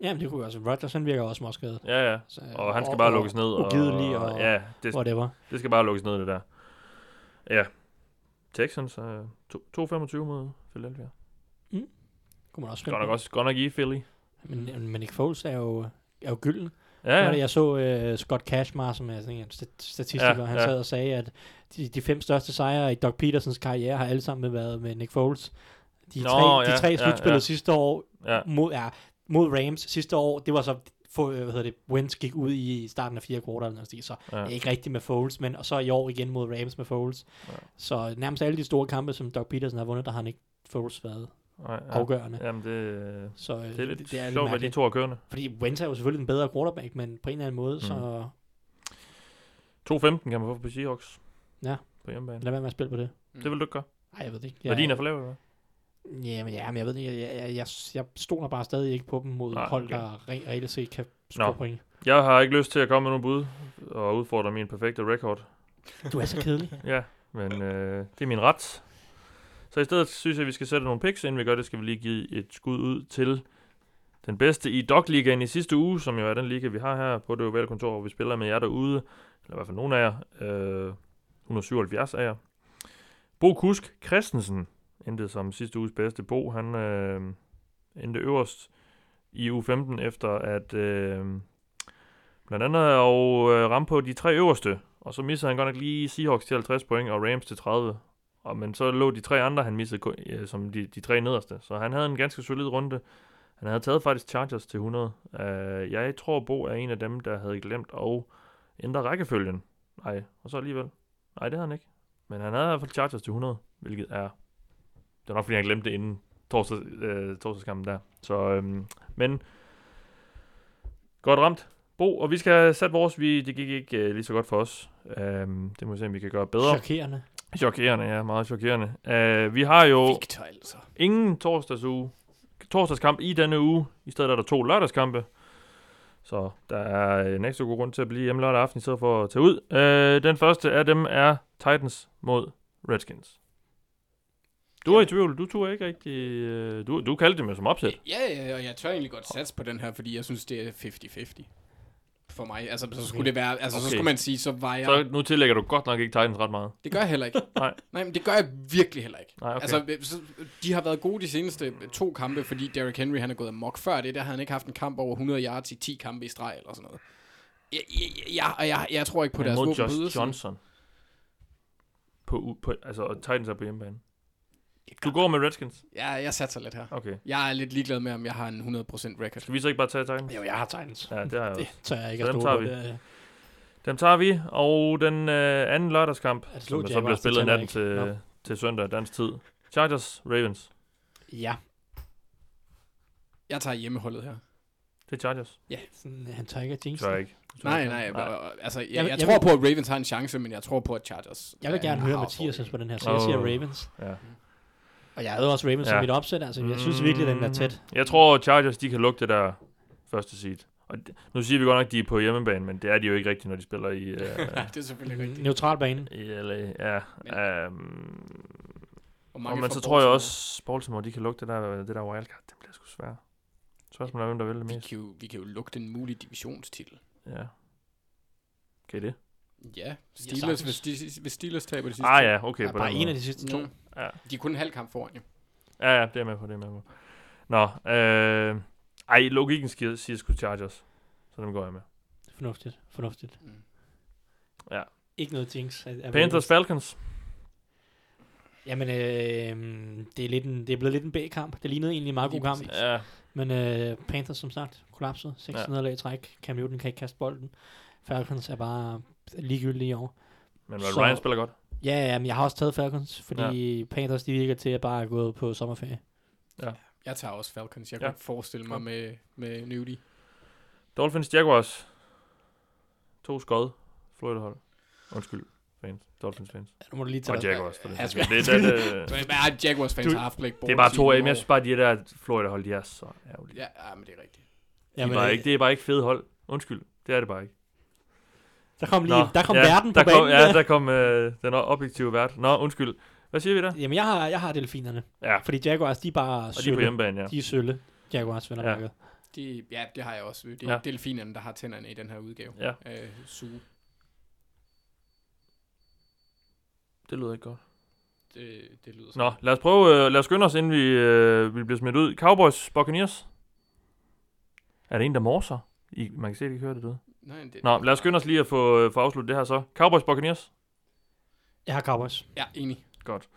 Jamen, det kunne jeg også. Rodgers, han virker også. Altså, Ja, ja. Så, Og han skal bare lukkes ned. Og, ugidelig og- Ja, det, Whatever. det skal bare lukkes ned, det der. Ja. Texans er to- 2,25 mod Philadelphia. Kunne man også Godt nok også godt nok i Philly. Men, men Nick Foles er jo, er jo gylden. Ja, Ja. ja. Jeg så uh, Scott Cashmar, som er sådan en stat- statistiker, Ja, ja, han ja. sad og sagde, at de, de fem største sejre i Doug Petersons karriere har alle sammen været med Nick Foles. De Nå, tre, ja, de tre ja, ja. sidste år ja. mod, ja, mod Rams sidste år, det var så få, øh, hvad hedder det, Wentz gik ud i starten af fire kvarter, eller stil, så Ja. ja. ikke rigtigt med Foles, men og så i år igen mod Rams med Foles. Ja. Ja. Så nærmest alle de store kampe, som Doug Peterson har vundet, der har han ikke Foles været Nej, ja. afgørende. Jamen, det, Så øh, det er lidt det, det er sjovt, hvad de to er kørende. Fordi Wentz er jo selvfølgelig den bedre quarterback, men på en eller anden måde, mm. så 2-15 kan man få på Seahawks. Ja. På hjemmebane. lad være med at spille på det. Det vil du ikke gøre. Nej, jeg ved det ikke. Ja. Værdien er for lav, eller hvad? Ja, men, ja, men jeg ved det ikke. Jeg, jeg, jeg, jeg stoler bare stadig ikke på dem mod Nej, hold, okay. der re- reelt set kan Nå. score point. Jeg har ikke lyst til at komme med nogle bud og udfordre min perfekte record. Du er så kedelig. [LAUGHS] Ja, men øh, det er min ret. Så i stedet synes jeg, at vi skal sætte nogle picks. Inden vi gør det, skal vi lige give et skud ud til den bedste i Dog Ligaen i sidste uge, som jo er den liga, vi har her på det ovale kontor, hvor vi spiller med jer derude, eller i hvert fald nogle af jer, øh, 177 af jer. Bo Kusk Christensen endte som sidste uges bedste. Bo, han øh, endte øverst i u 15 efter at øh, blandt andet og øh, ramme på de tre øverste, og så missede han godt nok lige Seahawks til 50 point og Rams til 30. Og, men så lå de tre andre, han missede øh, som de, de tre nederste. Så han havde en ganske solid runde. Han havde taget faktisk Chargers til 100. Uh, øh, jeg tror, Bo er en af dem, der havde glemt at ændre rækkefølgen. Nej, og så alligevel. Nej, det havde han ikke. Men han havde i hvert fald Chargers til 100, hvilket er... Det er nok, fordi han glemte det inden torsdag, øh, torsdagskampen der. Så, øhm, men... Godt ramt. Bo, og vi skal sat vores. Vi, det gik ikke øh, lige så godt for os. Um, det må vi se, om vi kan gøre bedre. Chokerende. Chokerende, ja, meget chokerende. Uh, vi har jo Victor, altså. ingen torsdagsuge, torsdagskamp i denne uge. I stedet er der to lørdagskampe. Så der er en ekstra god grund til at blive hjemme lørdag aften, i stedet for at tage ud. Uh, den første af dem er Titans mod Redskins. Du er i tvivl. Du tog ikke rigtig... Uh, du, du kaldte det med som opsæt. Ja, ja, og jeg tør egentlig godt satse på den her, fordi jeg synes, det er 50-50. For mig. Altså, så skulle det være... Altså, okay. så skulle man sige, så var jeg... Så nu tillægger du godt nok ikke Titans ret meget. Det gør jeg heller ikke. [LAUGHS] Nej. Nej, men det gør jeg virkelig heller ikke. Nej, okay. Altså, så, de har været gode de seneste to kampe, fordi Derrick Henry han er gået amok. Før det, der havde han ikke haft en kamp over 100 yards i 10 kampe i streg eller sådan noget. Jeg, jeg, jeg, jeg, jeg, jeg tror ikke på Men deres mod Josh. Johnson. På, på, altså, og Titans er på hjemmebane. Du går med Redskins? Ja, jeg satser lidt her. Okay. Jeg er lidt ligeglad med, om jeg har en 100% record. Skal vi så ikke bare tage Titans? Jo, jeg har Titans. Ja, det har jeg [LAUGHS] Det også. tør jeg ikke Så dem tager vi. Det, Dem tager vi, og den øh, anden lørdagskamp, det som så bliver det spillet natten til, Nå. til søndag dansk tid. Chargers, Ravens. ja, Jeg tager hjemmeholdet her. Det er Chargers. sådan, han tør ikke at jinx Tør det. ikke. Tør Nej, ikke. nej, nej. Altså, jeg, Jeg jeg, jeg, tror vil- på, at Ravens har en chance, men jeg tror på, at Chargers... Jeg vil er- gerne høre Mathias på den her, så jeg siger. Ravens. Ja. Og jeg havde også Ravens Ja. som mit opsæt, altså jeg synes virkelig, den er tæt. Jeg tror, Chargers, de kan lukke det der første seed. Og nu siger vi godt nok, at de er på hjemmebane, men det er de jo ikke rigtigt, når de spiller i, Ja, [LAUGHS] det er selvfølgelig rigtigt. Neutral bane. i LA. Ja. Um, Og, og men så tror jeg også, Baltimore, de kan lukke det der, det der wildcard. Det bliver sgu svært. Spørgsmålet er, hvem der vil det Vi mest. kan, jo, vi kan jo lukke den mulige divisionstitel. Ja. Kan I det? Ja, Steelers, sagtens. hvis, hvis Steelers taber de sidste Ah ja, okay. Ja, bare en af de sidste to. Mm. Ja. De er kun en halv kamp foran, jo. Ja, ja, det er med på, det er med på. Nå, øh, ej, logikken siger, siger sgu Chargers. Så dem går jeg med. Fornuftigt, fornuftigt. Mm. Ja. Ikke noget af Panthers. Falcons. Jamen, øh, det, er lidt en, det er blevet lidt en B-kamp. Det lignede egentlig en meget god kamp. præcis. Ja, Men øh, Panthers som sagt kollapset. 6 Ja. nederlag i træk. Cam Newton kan ikke kaste bolden. Falcons er bare ligegyldige i år. men Så- Ryan spiller godt. Ja, ja, men jeg har også taget Falcons, fordi ja. Panthers de virker til at bare gå gået på sommerferie. Jeg tager også Falcons. Jeg Ja. kan ikke forestille mig med, med Newdy. Dolphins, Jaguars. To skod. Florida hold. Undskyld, fans. Dolphins fans. Ja, nu må du lige tage Og. Jaguars. For det, Ja, det, det, det, er [LAUGHS] Jaguars fans Du- har haft det er bare to af dem. Jeg synes bare, de der Florida hold, de er så ærgerlige. Ja, ja, men det er rigtigt. De er Jamen, bare øh, ikke, det er bare ikke fede hold. Undskyld, det er det bare ikke. Der kom lige, der kom ja, verden på der banen. kom, Ja, der kom øh, den objektive vært. Nå, undskyld. Hvad siger vi der? Jamen, jeg har, jeg har delfinerne. Ja, Fordi Jaguars, de er bare og de er på sølle. hjemmebane, ja. De er sølle. Jaguars, venner Ja. De, ja, det har jeg også. Det er Ja. delfinerne, der har tænderne i den her udgave. Ja, Øh, suge. det lyder ikke godt. Det, det lyder Nå, lad os prøve, øh, lad os skynde os, inden vi, øh, vi bliver smidt ud. Cowboys, Buccaneers. Er det en, der morser? I, man kan se, at I ikke hører det derude. Nej, det, Nå, lad os skynde os lige at få, øh, få afsluttet det her så. Cowboys, Buccaneers. Jeg har Cowboys. Ja, enig. Godt.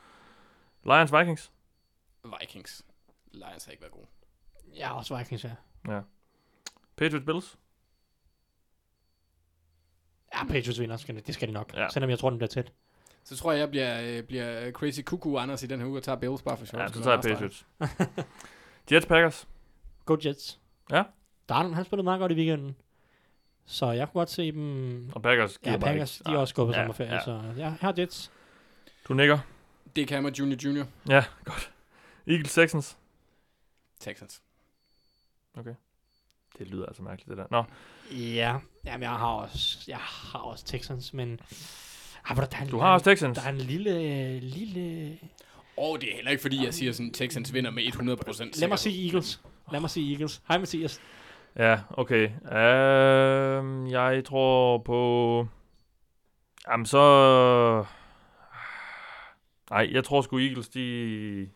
Lions, Vikings. Vikings. Lions har ikke været gode. Jeg har også Vikings, ja. Ja. Patriots, Bills. Ja, Patriots vinder, skal det, det skal de nok. Ja. Selvom jeg tror, den bliver tæt. Så tror jeg, jeg bliver, øh, bliver crazy cuckoo Anders i den her uge og tager Bills bare for sjov. Ja, Skal så tager jeg Patriots. Jets Packers. Go Jets. Ja. Darnold, han spillede meget godt i weekenden. Så jeg kunne godt se dem... Og Packers giver Ja, Packers, ikke. de er også gået på Ja, sommerferie, ja. så ja, jeg har Jets. Du nikker. Det kan Junior Junior. Ja, godt. Eagles Texans. Texans. Det lyder altså mærkeligt, det der. Nå, Ja, jamen jeg har også, jeg har også Texans, men... Ah, hvor der, er en, du har også Texans. Der er en lille, lille... Og det er heller ikke fordi, jeg siger sådan, Texans vinder med 100% Lad mig sige Eagles. Lad mig sige Eagles. Hej Mathias. Ja, okay. Um, jeg tror på... Jamen så... Nej, jeg tror sgu Eagles, de...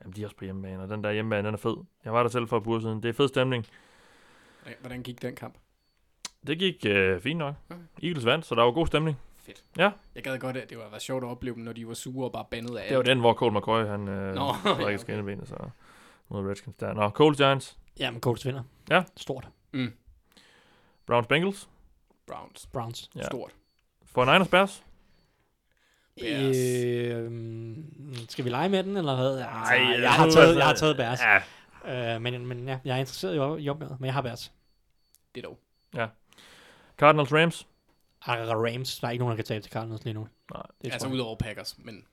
Jamen, de er også på hjemmebane, og den der hjemmebane, den er fed. Jeg var der selv for et par siden. Det er fed stemning. Hvordan gik den kamp? Det gik øh, fint nok. Okay. Eagles vandt, så der var god stemning. Fedt. Ja. Jeg gad godt, at det var, var sjovt at opleve dem, når de var sure og bare bandet af Det var den, hvor Colt McCoy, han øh, Nå, [LAUGHS] ja, okay. skinnebenet, så mod Redskins der. Nå, Colts Giants, Jamen, Colts vinder. Ja. Stort. Mm. Browns Bengals, Browns. Browns. Ja. Stort. for Niners Bears. Bears. Øhm, skal vi lege med den, eller hvad? Ej, jeg, jeg har taget, altså- jeg har taget Bears. Ja, Øh, men, men ja, jeg er interesseret i, opgøret, men jeg har Bears. Det er dog. Cardinals Rams. Ah, Rams, der er ikke nogen, der kan tabe til Cardinals lige nu. Nej. Det altså tror jeg. udover Packers, men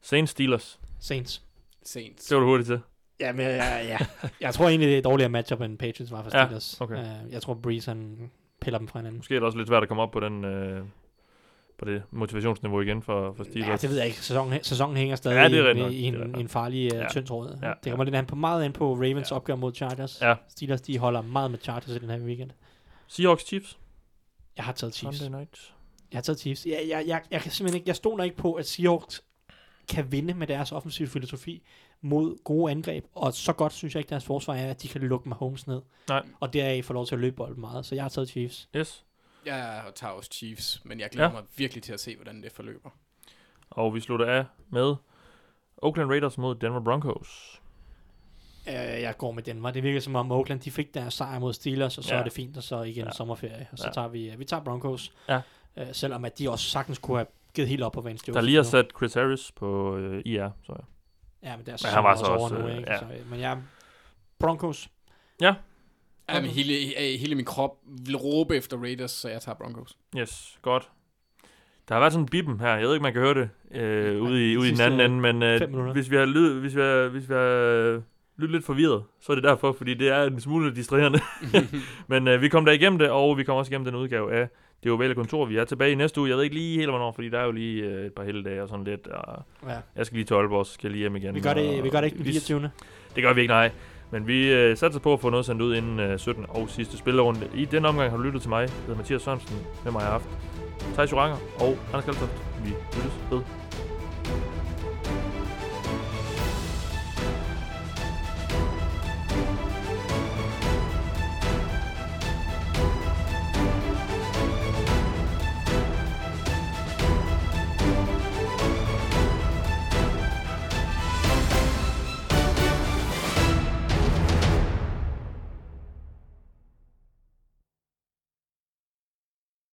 Saints Steelers. Saints. Saints. Det var du hurtigt til. Ja, men ja, ja. [LAUGHS] jeg tror egentlig, det er et dårligere matchup, end Patriots var for Ja, Steelers. okay. Øh, jeg tror, Breeze han piller dem fra hinanden. Måske er det også lidt svært at komme op på den øh, på det motivationsniveau igen for, for Steelers. Ja, det ved jeg ikke. Sæsonen, sæsonen hænger stadig Ja, det er i, nok. i, Det er en, i en farlig uh, Ja. tynd tråd. Ja, det kommer lidt an på, meget an på Ravens Ja. opgør mod Chargers. Ja. Steelers, de holder meget med Chargers i den her weekend. Seahawks Chiefs. Jeg har taget Chiefs. Sunday night. Jeg har taget Chiefs. Jeg, jeg, jeg, jeg kan simpelthen ikke, jeg stoler ikke på, at Seahawks kan vinde med deres offensive filosofi mod gode angreb, og så godt synes jeg ikke, deres forsvar er, at de kan lukke Mahomes ned. Nej. Og deraf få lov til at løbe bolden meget, så jeg har taget Chiefs. Yes. Jeg tager også Chiefs, men jeg glæder Ja. mig virkelig til at se, hvordan det forløber. Og vi slutter af med Oakland Raiders mod Denver Broncos. Øh, jeg går med Denver. Det virker som om Oakland, de fik deres sejr mod Steelers, og så Ja. er det fint, og så igen Ja. sommerferie. Og så Ja. tager vi, vi tager Broncos. Ja. Øh, selvom at de også sagtens kunne have givet helt op på Vance Der lige har sat Chris Harris på øh, IR, så ja. Ja, men Men sæson han var er så også, over nu, øh, ikke? ja. Så, øh, men jeg Broncos. Ja, men hele, øh, hele min krop vil råbe efter Raiders, så jeg tager Broncos. Yes, godt. Der har været sådan en bippen her. Jeg ved ikke, man kan høre det øh, ude, i, ude i den anden ende, men øh, hvis vi har lyd, hvis vi har, hvis vi har øh, lyttet lidt forvirret, så er det derfor, fordi det er en smule distraherende. [LAUGHS] [LAUGHS] men øh, vi kom der igennem det, og vi kommer også igennem den udgave af det ovale kontor. Vi er tilbage i næste uge. Jeg ved ikke lige helt, hvornår, fordi der er jo lige øh, et par helligdage og sådan lidt. Og Ja. jeg skal lige til Aalborg, så skal jeg lige hjem igen. Vi gør det, og vi gør det ikke den vi- 24. Det gør vi ikke, nej. Men vi øh, satser på at få noget sendt ud inden øh, 17. og sidste spillerunde. I den omgang har du lyttet til mig. Jeg hedder Mathias Sørensen. Med mig jeg haft Thijs Joranger og Anders Kaltoft. Vi lyttes ved.